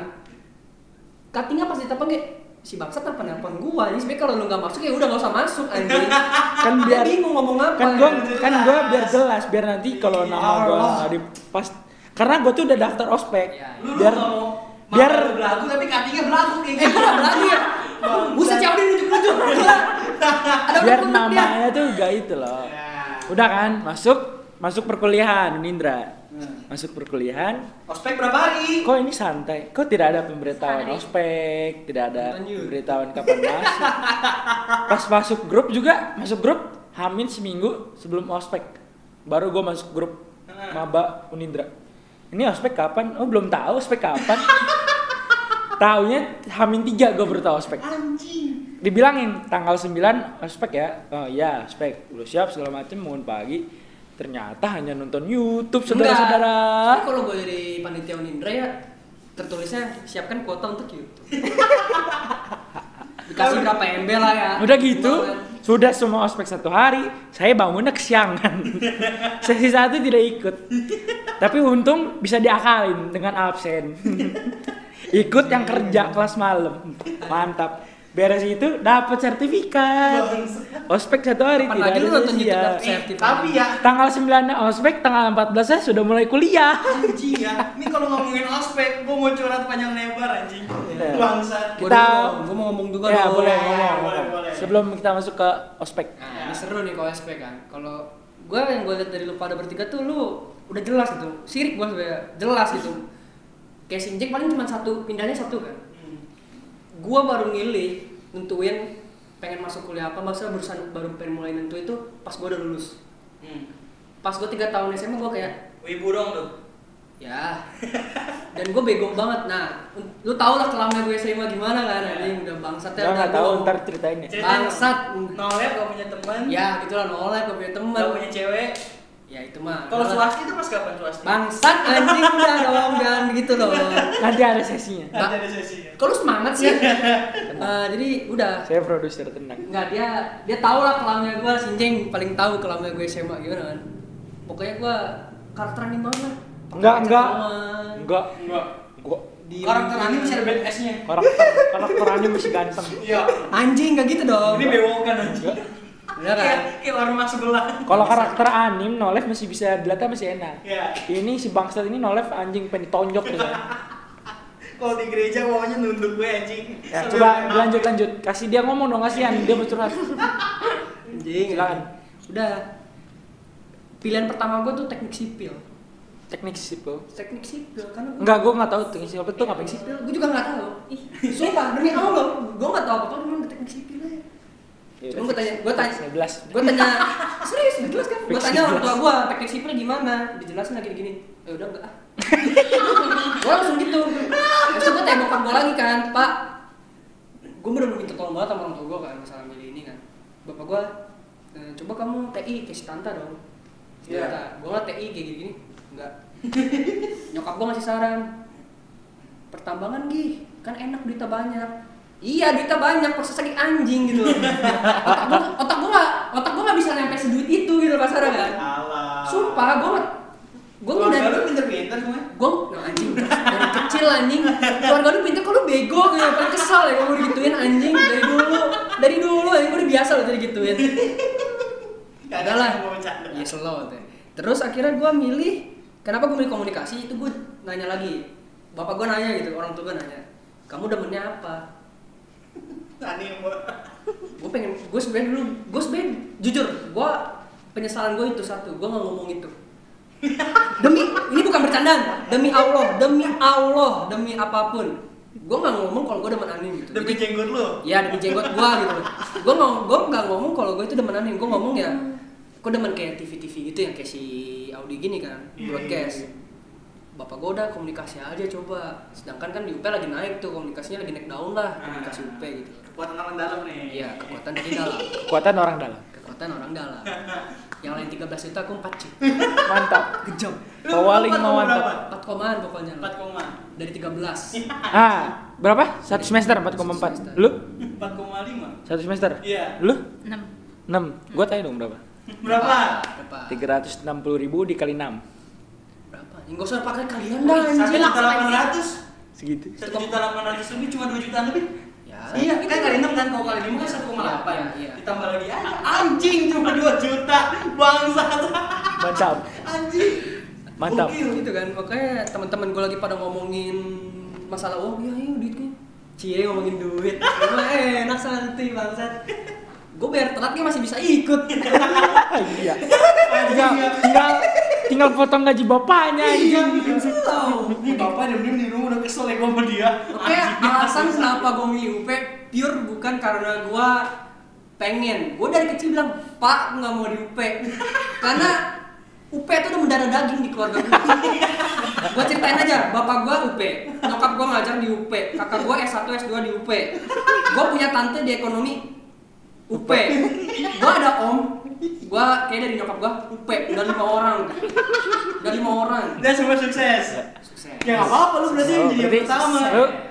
Cuttingnya pas ditelepon kayak si bangsat apa nelpon gua ini sebenarnya kalau lu nggak masuk ya udah nggak usah masuk anjing. Kan biar bingung ngomong apa kan gua ya. kan gua biar jelas biar nanti kalau nama gua di pas karena gua tuh udah daftar ospek. Ya, Lu biar biar belagu tapi kakinya belagu kayak eh gitu. gua berani ya. Buset jauh dia nunjuk-nunjuk Gila. ada biar namanya tuh gak itu loh. Ya. udah kan masuk masuk perkuliahan Nindra Hmm. masuk perkuliahan. Ospek berapa hari? kok ini santai? Kok tidak ada pemberitahuan Hari. ospek? Tidak ada Lanjut. pemberitahuan kapan masuk? Pas masuk grup juga masuk grup hamin seminggu sebelum ospek. Baru gue masuk grup maba unindra. Ini ospek kapan? Oh belum tahu ospek kapan. Taunya hamin tiga gue baru tahu ospek. Anjing. dibilangin tanggal 9 ospek ya? Oh iya ospek. Udah siap segala macem mohon pagi Ternyata hanya nonton YouTube, saudara-saudara. Kalau gue jadi panitia Unindra ya tertulisnya siapkan kuota untuk YouTube. Dikasih berapa MB lah ya. Udah gitu, sudah semua ospek satu hari, saya bangunnya kesiangan. Sesi satu tidak ikut. Tapi untung bisa diakalin dengan absen. ikut yang kerja kelas malam. Mantap. Beres itu dapat sertifikat. Ospek satu hari Kapan tidak lagi ada nonton. YouTube Eh, sertifikat? tapi ya Tanggal 9 ospek, tanggal 14 saya sudah mulai kuliah. anjing ya. Ini kalau ngomongin ospek, gua mau curhat panjang lebar anjing. Iya. Bangsat. Gua Kita- gua mau ngomong juga Ya, boleh ya, boleh, ngomong. boleh. Sebelum kita masuk ke ospek. Nah, ini seru nih kalau SP kan. Kalau gue yang gue lihat dari lu pada bertiga tuh lu udah jelas gitu. Sirik gue sebenarnya jelas gitu. Kayak Sinjek paling cuma satu, pindahnya satu kan. Gua baru milih nentuin pengen masuk kuliah apa maksudnya barusan baru pengen mulai nentu itu pas gua udah lulus Hmm. pas gua tiga tahun SMA gua kayak Wibu dong tuh. ya dan gue bego banget nah lu tau lah kelamnya gue SMA gimana kan anjing udah bangsatnya Gua udah nggak tahu ntar ceritain ya. Bangsat. Nolep gak punya teman. ya gitulah nolak gue punya temen Gak punya cewek. Ya itu mah Kalau swasti itu pas kapan swasti? bangsat anjing udah dong jangan begitu dong Nanti ada sesinya. Ba- Ada sesinya. kalau semangat sih Eh, jadi udah Saya produser tenang. Enggak dia dia tahu lah kelamnya gue Sinjeng paling tahu kelamnya gue SMA gimana kan pokoknya gue karakter anime banget lah. Enggak, enggak. Enggak. Enggak. Gua Di- Karakter anime masih ada BTS-nya. karakter karakter anime masih ganteng. Iya. anjing enggak gitu dong Ini bewokan anjing. Bener kan Kayak kayak warung sebelah. Kalau karakter anim Nolef masih bisa dilihat masih enak. Iya. Ini si bangsat ini Nolef anjing pengen ditonjok gitu. Kalau di gereja bawahnya nunduk gue anjing. Ya, Sambil coba main lanjut lanjut. Kasih dia ngomong dong kasihan dia mau curhat. anjing Silakan. udah pilihan pertama gue tuh teknik sipil Teknik sipil. teknik sipil karena gua- Enggak, gua nggak tahu teknik sipil itu ngapain sih. sipil gue juga nggak tahu ih sumpah demi allah gue nggak tahu apa apa tentang teknik sipil aja Cuma gue tanya, gue tanya, 11. gue tanya, serius, udah jelas kan? Gue tanya orang 11. tua gue, teknik sipil gimana? Dijelasin lagi gini, ya udah enggak ah. gue langsung gitu. Terus gue tanya bokap gue lagi kan, Pak, gue bener minta tolong banget sama orang tua gue kan masalah milih ini kan. Bapak gue, "Eh, coba kamu TI kayak si Tanta dong. Iya. Iya. Gue nggak TI kayak gini, enggak. Nyokap gue ngasih saran, pertambangan gih, kan enak duitnya banyak. Iya duitnya banyak, proses lagi anjing gitu. otak gue, otak gue nggak, otak gue nggak bisa nyampe seduit itu gitu pasaran kan. Alah. Sumpah, gue nggak, gue Keluarga udah lu pinter-pinter semua. gue no, anjing dari kecil anjing keluarga lu pintar kok lu bego gitu paling kesal ya kalau digituin anjing dari dulu dari dulu anjing gue udah biasa loh jadi gituin Gak lah. mau iya slow teh terus akhirnya gue milih kenapa gue milih komunikasi itu gue nanya lagi bapak gue nanya gitu orang tua gue nanya kamu demennya apa Anime. gue pengen gue sebenarnya dulu gue sebenarnya jujur gue penyesalan gue itu satu gue nggak ngomong itu demi ini bukan bercandaan demi Allah demi Allah demi apa pun gue nggak ngomong kalau gue demen anime gitu Demi jenggot lu. ya demi jenggot gue gitu gue nggak gue nggak ngomong kalau gue itu demen anime gue ngomong ya gue demen kayak TV TV gitu yang kayak si Audi gini kan Iya, broadcast iya, iya. Bapak gue udah komunikasi aja coba sedangkan kan di UP lagi naik tuh komunikasinya lagi naik daun lah komunikasi UP gitu Kekuatan orang dalam nih. iya kekuatan dari dalam Kekuatan orang dalam. kekuatan orang dalam yang lain 13 juta aku 4 juta Mantap. kejam Pawaling empat mau mantap. berapa? 4 komaan pokoknya Empat koma. dari 13 Ah, berapa? Satu semester 4,4. Lu? Empat koma lima. Satu semester? Iya. Lu? 6 6. Gua tanya dong berapa? Berapa? berapa 360 ribu dikali 6 berapa ya, nggak usah pakai kalian dah Satu anjing juta delapan ratus. Segitu Satu juta delapan ratus lebih cuma dua jutaan lebih. ya Iya, kan kali enam kan kalau kali lima kan satu koma delapan. Iya, iya. Ditambah lagi aja. Anjing cuma dua juta. Bangsat. Mantap Anjing. Mantap Gokil. gitu kan makanya teman-teman gue lagi pada ngomongin masalah uang ya ayo duitnya cie ngomongin duit gue enak santai bangsat gue biar telat dia masih bisa ikut Iya Tinggal, tinggal, tinggal potong gaji bapaknya iya Ini bapak diem-diem di rumah udah kesel ya gua sama dia. Oke, alasan kenapa gue milih UP pure bukan karena gue pengen. Gue dari kecil bilang, Pak nggak mau di UP. Karena UP itu udah mendarah daging di keluarga gue. gue ceritain aja, bapak gue UP, nyokap gue ngajar di UP, kakak gue S1, S2 di UP. Gue punya tante di ekonomi UP. Gue ada om Gua kayak dari nyokap gua, upe, udah lima orang. Udah lima orang. Dan semua sukses. Sukses. Ya nggak apa-apa lu berarti yang jadi yang pertama.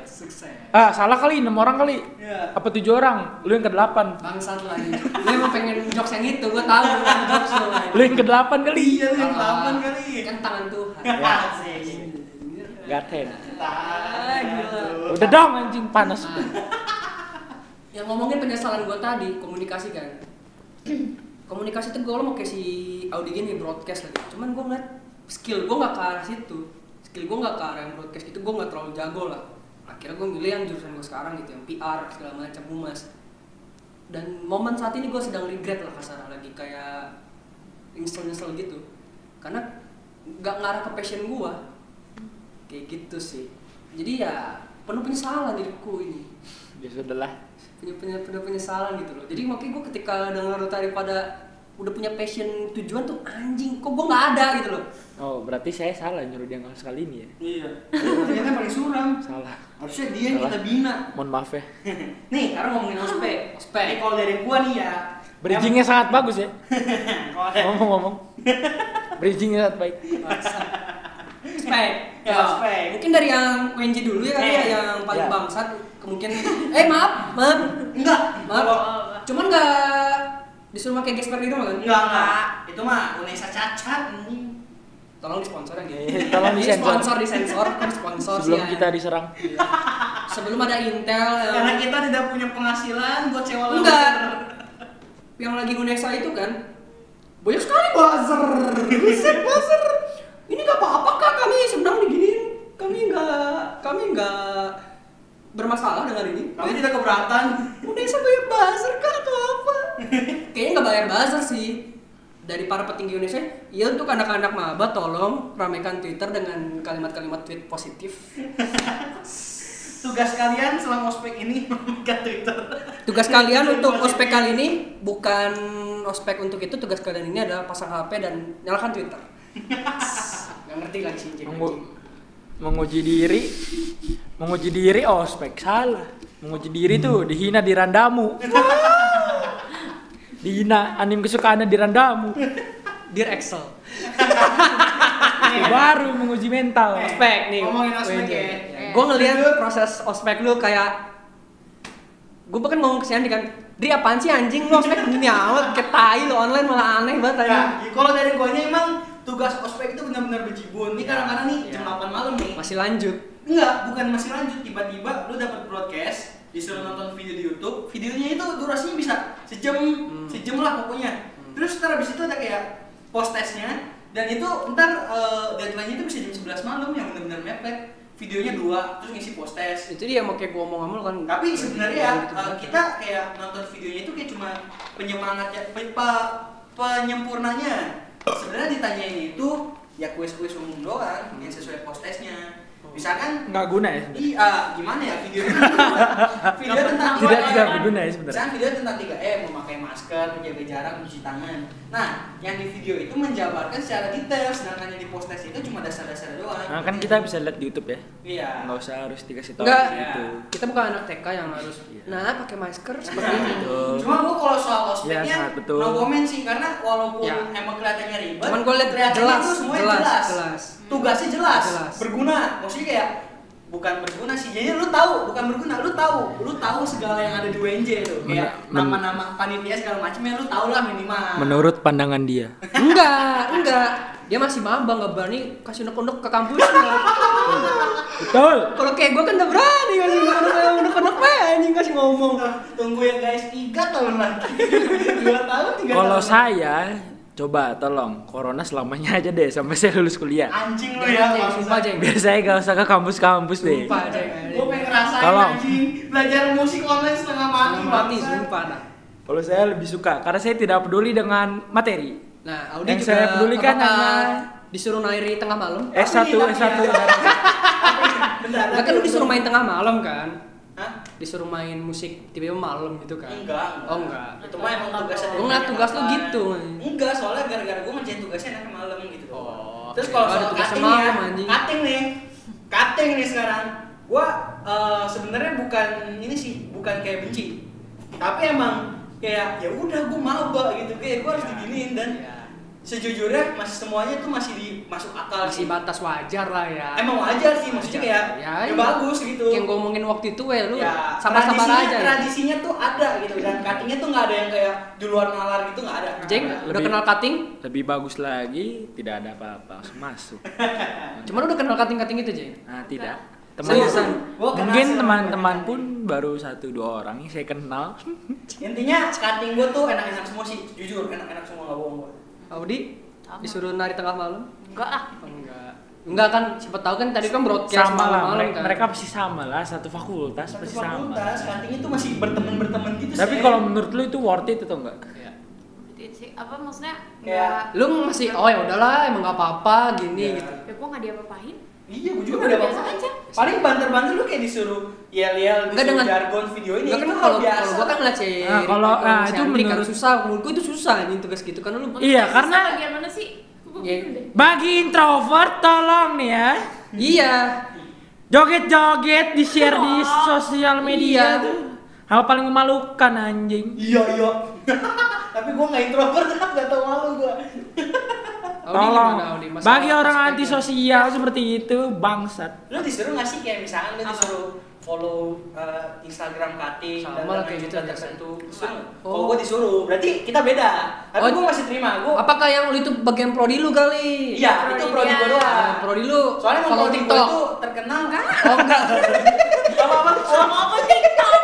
Sukses. Ah, salah kali, 6 orang kali. Ya. Apa 7 orang? Lu yang ke-8. Bangsat lagi. Lu emang pengen jokes yang itu, gua tahu lu pengen jokes lu. Lu yang ke-8 kali. Iya lu yang Ah, delapan kali. Kan tangan Tuhan. Ya. Asik. Gaten. Ah. Udah dong anjing panas. Yang ngomongin penyesalan gue tadi komunikasi kan. Komunikasi tuh gue mau kayak si Audi gini broadcast lagi. Cuman gue ngeliat skill gue nggak ke arah situ. Skill gue nggak ke arah yang broadcast itu gue nggak terlalu jago lah. Akhirnya gue milih yang jurusan gue sekarang gitu yang PR segala macam humas. Dan momen saat ini gue sedang regret lah kasar lagi kayak nyesel nyesel gitu. Karena nggak ngarah ke passion gue kayak gitu sih. Jadi ya penuh penyesalan diriku ini. Ya sudah lah. Punya punya punya penyesalan gitu loh jadi makanya gue ketika dengar daripada udah punya passion tujuan tuh anjing kok gue nggak ada gitu loh Oh, berarti saya salah nyuruh dia nggak sekali ini ya. Iya. Ternyata paling suram. Salah. Harusnya dia yang kita bina. Mohon maaf ya. Nih, sekarang ngomongin ospek. Ospek. Nih kalau dari gua nih ya. Bridgingnya sangat bagus ya. Ngomong-ngomong. Bridgingnya sangat baik. spek Ya, ospek. mungkin dari yang WNJ dulu ya kali ya Eh, yang paling ya. bangsat kemungkinan eh maaf maaf Enggak. maaf cuman nggak disuruh pakai gesper di rumah kan Enggak, enggak. Itu mah Unesa cacat tolong disensor ya gitu Eh, tolong disensor. sponsor disensor kan sponsor Sebelum sih, kita ya. diserang. sebelum ada Intel yang Karena kita tidak punya penghasilan buat sewa Enggak. yang lagi Unesa itu kan banyak sekali buzzer buset buzzer ini gak apa-apa kak kami sedang diginiin kami nggak kami nggak bermasalah dengan ini Kami tidak keberatan. Unesa bayar buzzer kak atau apa kayaknya nggak bayar buzzer sih dari para petinggi Indonesia ya untuk anak-anak maba tolong ramaikan Twitter dengan kalimat-kalimat tweet positif Tugas kalian selama ospek ini ke Twitter. Tugas kalian untuk ospek kali ini bukan ospek untuk itu, tugas kalian ini adalah pasang HP dan nyalakan Twitter. Gak ngerti lagi sih menguji diri. Menguji diri ospek salah. Menguji diri tuh dihina di randamu dihina anim kesukaannya di randamu Dear Excel. Baru menguji mental. Eh, Ospek nih. ngomongin ospek ya. Gue ngeliat proses ospek lu kayak gue bahkan ngomong ke si Andi kan, Dri apaan sih anjing lu ospek? Gini amat, kayak tai lu online malah aneh banget Ya, kalau dari guanya emang tugas ospek itu benar-benar bejibun. Ini kadang-kadang nih jam 8 malam nih. Masih lanjut. Enggak, bukan masih lanjut. Tiba-tiba lu dapat broadcast, disuruh nonton video di YouTube. Videonya itu durasinya bisa sejam, Hmm. sejam lah pokoknya. Terus ntar abis itu ada kayak post testnya dan itu ntar eh, deadline-nya itu bisa jam 11 malam yang benar-benar mepet. Videonya dua, terus ngisi post test. Itu dia mau kayak gue ngomong sama lu kan. Tapi sebenarnya Gitu eh, banget. kita kayak nonton videonya itu kayak cuma penyemangat ya, pe- pe- penyempurnanya. Sebenarnya ditanyain itu ya kuis-kuis umum doang yang sesuai post testnya. Misalkan nggak guna ya sebenarnya Iya, gimana ya video video tentang tidak 3M. tidak berguna ya sebenarnya Misalnya video tentang 3M, memakai masker, menjaga jarak, mencuci tangan. Nah, yang di video itu menjabarkan secara detail, sedangkan yang di post test itu cuma dasar-dasar doang. nah kan kita bisa lihat di YouTube ya Iya. nggak usah harus dikasih tahu Enggak, gitu kita bukan anak TK yang harus Iya. nah pakai masker seperti Nah, itu. Cuma gua kalau soal Iya, ospeknya sangat betul. no comment sih karena walaupun Ya. emang kelihatannya ribet, Cuman gua lihat kelihatannya jelas, jelas, jelas, jelas. Tugasnya jelas, Jelas. berguna. Maksudnya kayak bukan berguna sih, jadi lu tahu, bukan berguna, lu tahu, lu tahu segala yang ada di UNJ itu, kayak nama-nama panitia segala macamnya lu tahu lah minimal. menurut pandangan dia enggak, enggak. Dia masih maba nggak berani kasih unek-unek ke kampusnya. betul Kalau kayak gue kan udah berani kasih unek-unek unek-unek apa anjing kasih ngomong. Tunggu ya guys, tiga tahun lagi, dua tahun tiga kalau saya coba tolong corona selamanya aja deh sampai saya lulus kuliah anjing lu ya, Jeng, sumpah Jeng. biar saya gak usah ke kampus-kampus deh Sumpah Jeng. Gue pengen ngerasain Tolong. anjing belajar musik online setengah mati, mati sumpah dah. kalau saya lebih suka karena saya tidak peduli dengan materi Nah, Audi Yang juga saya pedulikan apakah hanya- disuruh nairi tengah malam? S1 Tapi- tapi S1 ya. Bentar, Enggak kan lu disuruh main tengah malam kan? Disuruh main musik tiba-tiba malam gitu kan? Enggak, Oh enggak. Itu mah emang Gua ngeliat tugas lu gitu. Enggak, soalnya gara-gara gue ngerjain tugasnya enaknya malam gitu. Oh. Terus kalau Ada soal tugasnya cutting ya, malam, anjing. cutting nih. Cutting nih sekarang. Gua eh, sebenarnya bukan ini sih, bukan kayak benci. Tapi emang kayak ya udah gue maba gitu kayak gue harus diginiin dan Iya. Sejujurnya masih semuanya tuh masih di masuk akal Masih sih batas wajar lah ya. emang wajar sih maksudnya Wajar. kayak Ya, ya, iya. bagus gitu Yang gue ngomongin waktu itu ya lu ya sabar-sabar tradisinya, aja. ya. tradisinya tuh ada gitu dan cuttingnya tuh nggak ada yang kayak duluan nalar gitu nggak ada Jeng, ada. udah kenal cutting? Lebih bagus lagi, tidak ada apa-apa, masuk. Cuman udah kenal cutting-cutting itu, Jeng? Nah, tidak. Teman Seriusan? Gua kenal mungkin teman-teman sama pun baru satu dua orang yang saya kenal. intinya cutting gue tuh enak-enak semua sih jujur enak-enak semua nggak bohong gue Audi Sama. disuruh nari tengah malam? Enggak ah. Oh, enggak. Enggak kan, siapa tahu kan tadi kan broadcast sama lah, malam-malam mereka, kan. mereka pasti sama lah, satu fakultas satu pasti sama. fakultas cuttingnya tuh masih berteman berteman gitu Tapi sih. kalau menurut lu itu worth it atau enggak? Iya. Sih apa maksudnya? Kayak- Enggak. Lu masih oh ya udahlah emang enggak apa-apa gini Iya. gitu. Ya gua enggak diapa-apain. Iya, gue juga Udah udah biasa aja. Paling banter-banter lu kayak disuruh yel-yel, Enggak disuruh dengan- jargon video ini. Enggak kan itu kalau biasa. kalau gua kan ngeliat si Nah, kalau- nah, itu Andri kan menurut- susah, menurut gua itu susah nih tugas gitu kan lu. Iya, karena- bagian mana sih? Gua Iya. Bagi introvert tolong nih ya. Iya. Joget-joget di share di sosial media Iya. tuh. Hal paling memalukan anjing. Iya, iya. Tapi gue nggak introvert, nggak tau malu gue. Audi Tolong. gimana, Audi? Masalah Bagi orang aspeknya. antisosial seperti itu, bangsat. Lu disuruh nggak sih kayak misalkan lu disuruh follow uh, Instagram cutting Sama dan kayak gitu tertentu. Disuruh. Oh. Kalau gue disuruh, berarti kita beda. Tapi Oh. gue masih terima. Gue Apakah yang lu itu bagian prodi lu kali? Iya, itu Prodi prodi gue doang. Prodi lu Soalnya gue TikTok. itu terkenal kan? Oh enggak. Apa-apa? Sama apa TikTok?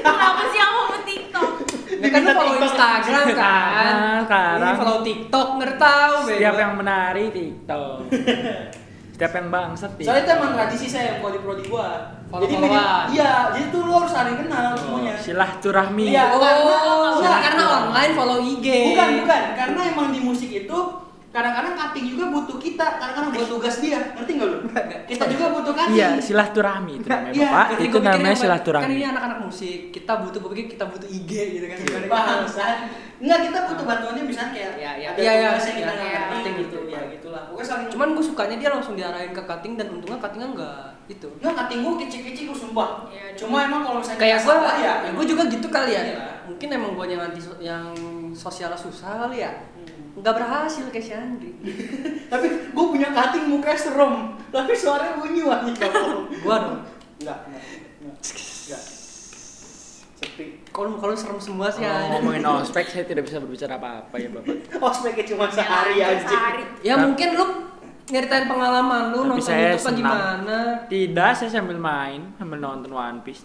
Kenapa sih aku mau TikTok? Ya kan lu follow TikTok. Instagram kan. Nah, sekarang Ini follow TikTok ngerti tahu setiap yang menari TikTok. setiap yang bangsat Soalnya itu TikTok. emang tradisi saya yang kalau di prodi gua. Follow Jadi followan. minim- iya, jadi tuh lu harus saling kenal semuanya. Silaturahmi. Iya. Oh, Karena- enggak karena online follow IG. Bukan, bukan. Karena emang di musik itu kadang-kadang cutting juga butuh kita, kadang-kadang buat tugas dia. Ngerti nggak lu? Kita juga butuh cutting. Iya, silaturahmi itu namanya, Iya, Bapak. Itu pikir namanya silaturahmi. Kan ini anak-anak musik, kita butuh gue pikir kita butuh IG gitu kan. Gimana? Bangsat. Enggak, kita butuh bantuannya misalnya kayak Iya, iya. ada Iya, iya, tugas yang kita iya, nggak iya, ngerti cutting gitu. gitu. Ya gitulah. Pokoknya saling Cuman gue sukanya dia langsung diarahin ke cutting dan untungnya cuttingnya enggak itu. Nggak, cutting gua kecil-kecil gua sumpah. Iya, Cuma emang kalau misalnya Kayak gue, ya, ya, gue juga gitu kali ya. Iya. Mungkin emang gue yang anti yang sosialnya susah kali ya. Nggak berhasil kayak si Andri. Tapi gue punya cutting mukanya serem, tapi suaranya bunyi nggak bohong. Gua dong. Enggak, enggak, enggak. Enggak. Sepi. Kalau kalau serem semua sih. Oh, Andri. ngomongin ospek saya tidak bisa berbicara apa-apa ya, Bapak. Ospeknya cuma sehari Ya, aja. Sehari. Ya mungkin lu nyeritain pengalaman lu Tapi nonton saya YouTube apa senang. gimana. Tidak, saya sambil main, sambil nonton One Piece.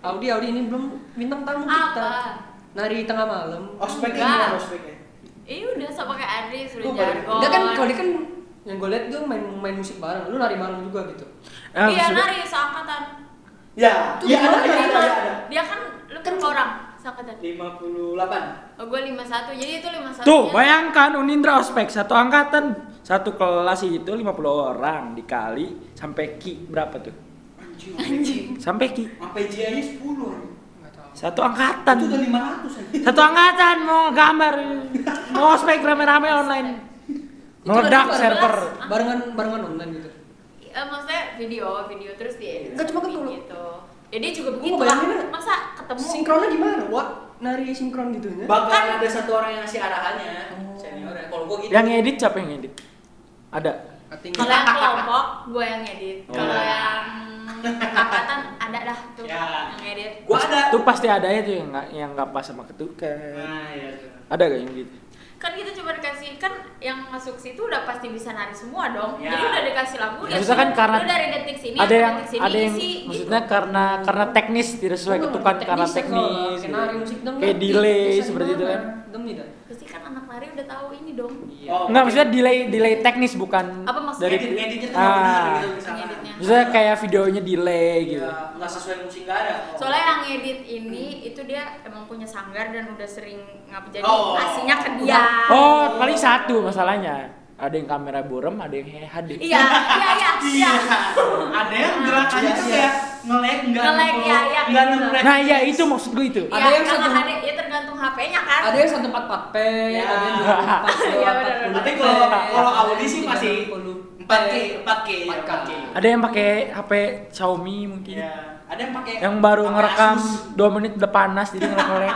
Audi Audi ini belum bintang tamu kita. Apa? Nari tengah malam. Ospeknya Enggak. gimana ospeknya? Eh udah sama kayak Gua baru- jargon. Enggak kan kalau dia kan yang gue liat dia main main musik bareng, lu nari bareng juga gitu. Iya sudah- nari seangkatan. Ya, iya ada, iya ada, iya ada. Dia kan lu kan orang seangkatan. 58. Oh gue 51 jadi itu 51 Tuh, bayangkan Unindra ospek satu angkatan, satu kelas itu 50 orang dikali sampai ki berapa tuh? Anjing. Sampai ki Sampai J aja 10. Satu angkatan. Itu udah 500 anjing. Satu angkatan mau gambar, mau ospek rame-rame online. Meledak server. Barengan barengan online gitu. Eh, maksudnya video, video terus dia Enggak, cuma kan kalau- gitu. Ya dia juga begitu lah. bayangin, Masa ketemu Sinkronnya gimana? What? Nari sinkron gitu ya? Bakal ada satu orang yang ngasih arahannya. Seniornya. Kalau gua gitu. Yang ngedit siapa yang ngedit? Ada. Kalau yang kelompok gue yang edit. Oh. Kalau yang angkatan ada dah tuh Ya. yang edit. Gua ada. Tuh pasti ada ya tuh yang nggak yang nggak pas sama ketukan. Nah, iya. Ada gak yang gitu? Kan kita cuma dikasih kan yang masuk situ udah pasti bisa nari semua dong. Ya. Jadi udah dikasih lagu ya Maksudnya kan karena lu dari detik sini ada sampai yang detik sini ada yang isi, maksudnya gitu. karena karena teknis tidak sesuai ketukan karena teknis, gitu. nari musik dong. kayak delay Bisa seperti itu kan Demi dah. Pasti kan anak nari udah tahu ini dong. Iya. Oh, Enggak maksudnya delay delay teknis bukan Apa maksudnya? dari Edit, editnya tuh nggak benar ah gitu. Ngeditnya. maksudnya kayak videonya delay gitu Iya, nggak sesuai musik nggak ada. Soalnya yang edit ini itu dia emang punya sanggar dan udah sering ngapa jadi Oh. aslinya ke dia. oh paling satu masalahnya ada yang kamera burem ada yang HD Iya, iya, iya, iya. Ada yang gerakannya tuh Iya, kayak nge-lag enggak Nge-lag, iya, iya, enggak gitu. nge-lag. nah iya itu maksud gue itu Ada Iya, yang karena satu- ada ya tergantung HP-nya kan. Ada yang 144p, Ya. ada yang 24 Iya, benar, benar. Tapi kalau kalau Audi sih masih 30p. 4K, 4K, ya, 4K. 4K. ada yang pakai HP Xiaomi mungkin Iya. ada yang pakai Yang baru ngerekam Asus. 2 menit udah panas jadi ngelek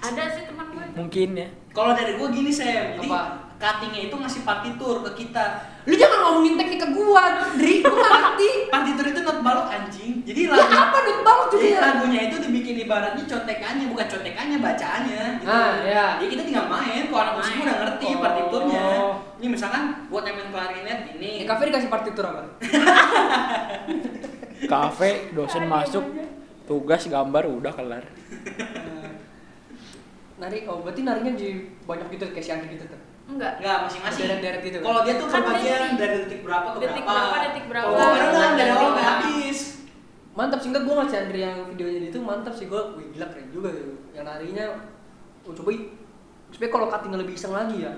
ada sih teman gue Mungkin ya. Kalau dari gua gini Sam, jadi Apa? Cuttingnya itu ngasih partitur ke kita. Lu jangan ngomongin teknik ke gua, Dri. Gua ngerti. Partitur itu not balok anjing. Jadi Ya lagu apa dut balok juga Jadi ya? lagunya itu dibikin ibaratnya contekannya, bukan contekannya, bacaannya gitu. Ah, iya. Jadi kita tinggal main, kalau anak musik udah ngerti Oh. partiturnya. Ini misalkan buat yang main klarinet ini. Di kafe dikasih partitur apa? Kafe, dosen masuk, tugas gambar udah kelar. Nari, oh berarti narinya di banyak gitu kayak si Andi gitu tuh. Enggak Enggak, masing-masing. Deret-deret gitu? Kalau dia tuh Kan detik. dari detik berapa ke Detik berapa. berapa, detik berapa. Kalau gua kan dari awal Detik sampai berapa. habis. Mantap sih enggak gua ngeliat si Andri yang videonya itu mantap sih gua, wih gila keren juga gitu. Yang narinya, oh coba i- supaya kalau cuttingnya lebih iseng lagi ya.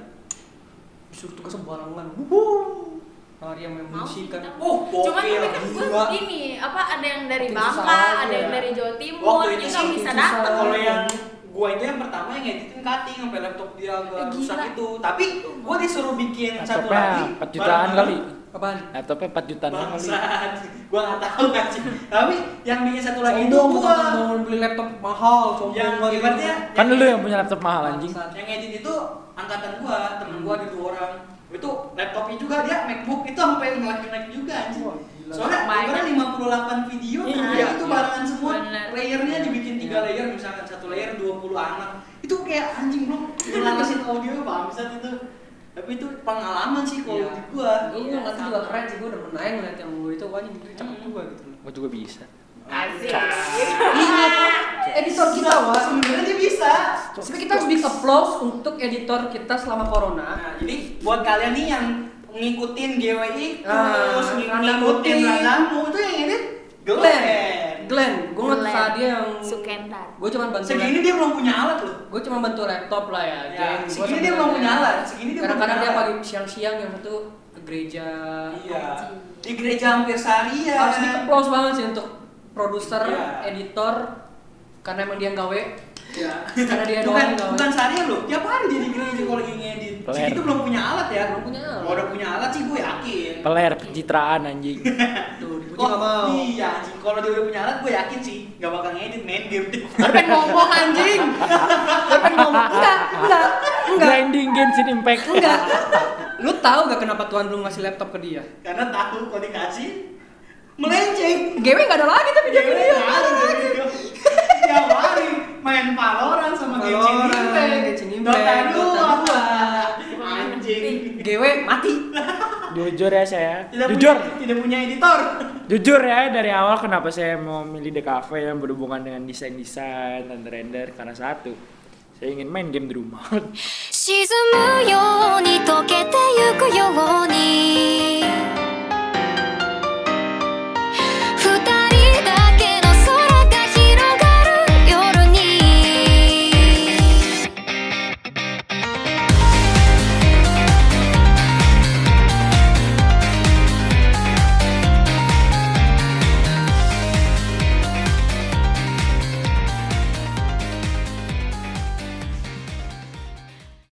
Disuruh tugas sembarangan. Wuh. Nari yang main mau musik sih kan. kita. Oh, Cuman gokil. tapi kan gue gini, apa ada yang dari Bangka, ada yang dari Jawa Timur, nggak bisa datang. Kalau yang gua itu yang pertama yang ngeditin cutting sampai laptop dia agak Eh, rusak itu. Tapi gua disuruh bikin satu lagi. 4 jutaan kali. Apaan? Laptopnya 4 jutaan kali. Bangsat. Gua nggak tahu kan sih. Tapi yang bikin satu lagi itu gua. mau beli laptop mahal, sombong Yang banget. ibaratnya Kan lu yang punya laptop mahal anjing. Yang edit itu angkatan gua, temen gua ada dua orang. Itu laptopnya juga dia MacBook itu sampai ngelek-ngelek juga anjing. Soalnya kemarin 58 video Iya. iya. itu barengan semua. Bener. Layernya dibikin tiga Iya. layer misalkan satu layer 20 anak. Itu kayak anjing bro, ngelasin audio bangsat itu. Tapi itu pengalaman sih kalau Iya. di gua. Gue Iya, ngeliat juga keren sih, gue udah pernah ngeliat yang gue itu, wah ini cakep juga gitu loh. Gua juga bisa. Asik. Ingat, editor kita wah. sebenarnya dia bisa. Sebenarnya kita harus big applause untuk editor kita selama corona. Nah, jadi buat kalian nih yang ngikutin GWI Ah, terus Randa ngikutin. Radamu itu yang edit Glenn, Glenn. Glenn, gue nggak saat dia yang Sukendar. gue cuma bantu Segini dia belum punya alat loh. gue cuma bantu laptop lah ya, Ya. Gua segini dia belum punya alat, segini dia belum kadang-kadang dia pagi siang-siang yang satu ke gereja Iya. Di gereja hampir Saria. harus di applause banget sih untuk produser, Iya. editor karena emang dia gawe Iya. Karena dia bukan doang bukan Saria loh. Tiap hari dia di gereja kalau lagi ngedit. Peler. Segitu belum punya alat ya. Belum punya alat. Kalau udah punya alat sih gue yakin. Peler pencitraan anjing. tuh dipuji nggak mau Iya, anjing. Kalau dia udah punya alat, gue yakin sih nggak bakal ngedit main game pengen ngomong anjing pengen ngomong Enggak, enggak, enggak Grinding Genshin Impact. Enggak Lu tahu gak kenapa Tuhan belum ngasih laptop ke dia? Karena tahu kalau dikasih melenceng. GW gak ada lagi tapi dia video Tiap hari main Valorant sama Genshin Impact. Genshin Impact, Dota Dota 2. Anjing. GW mati Jujur ya saya. Tidak Jujur. punya, tidak punya editor. Jujur ya dari awal kenapa saya mau milih DKV yang berhubungan dengan desain-desain dan render karena satu saya ingin main game di rumah.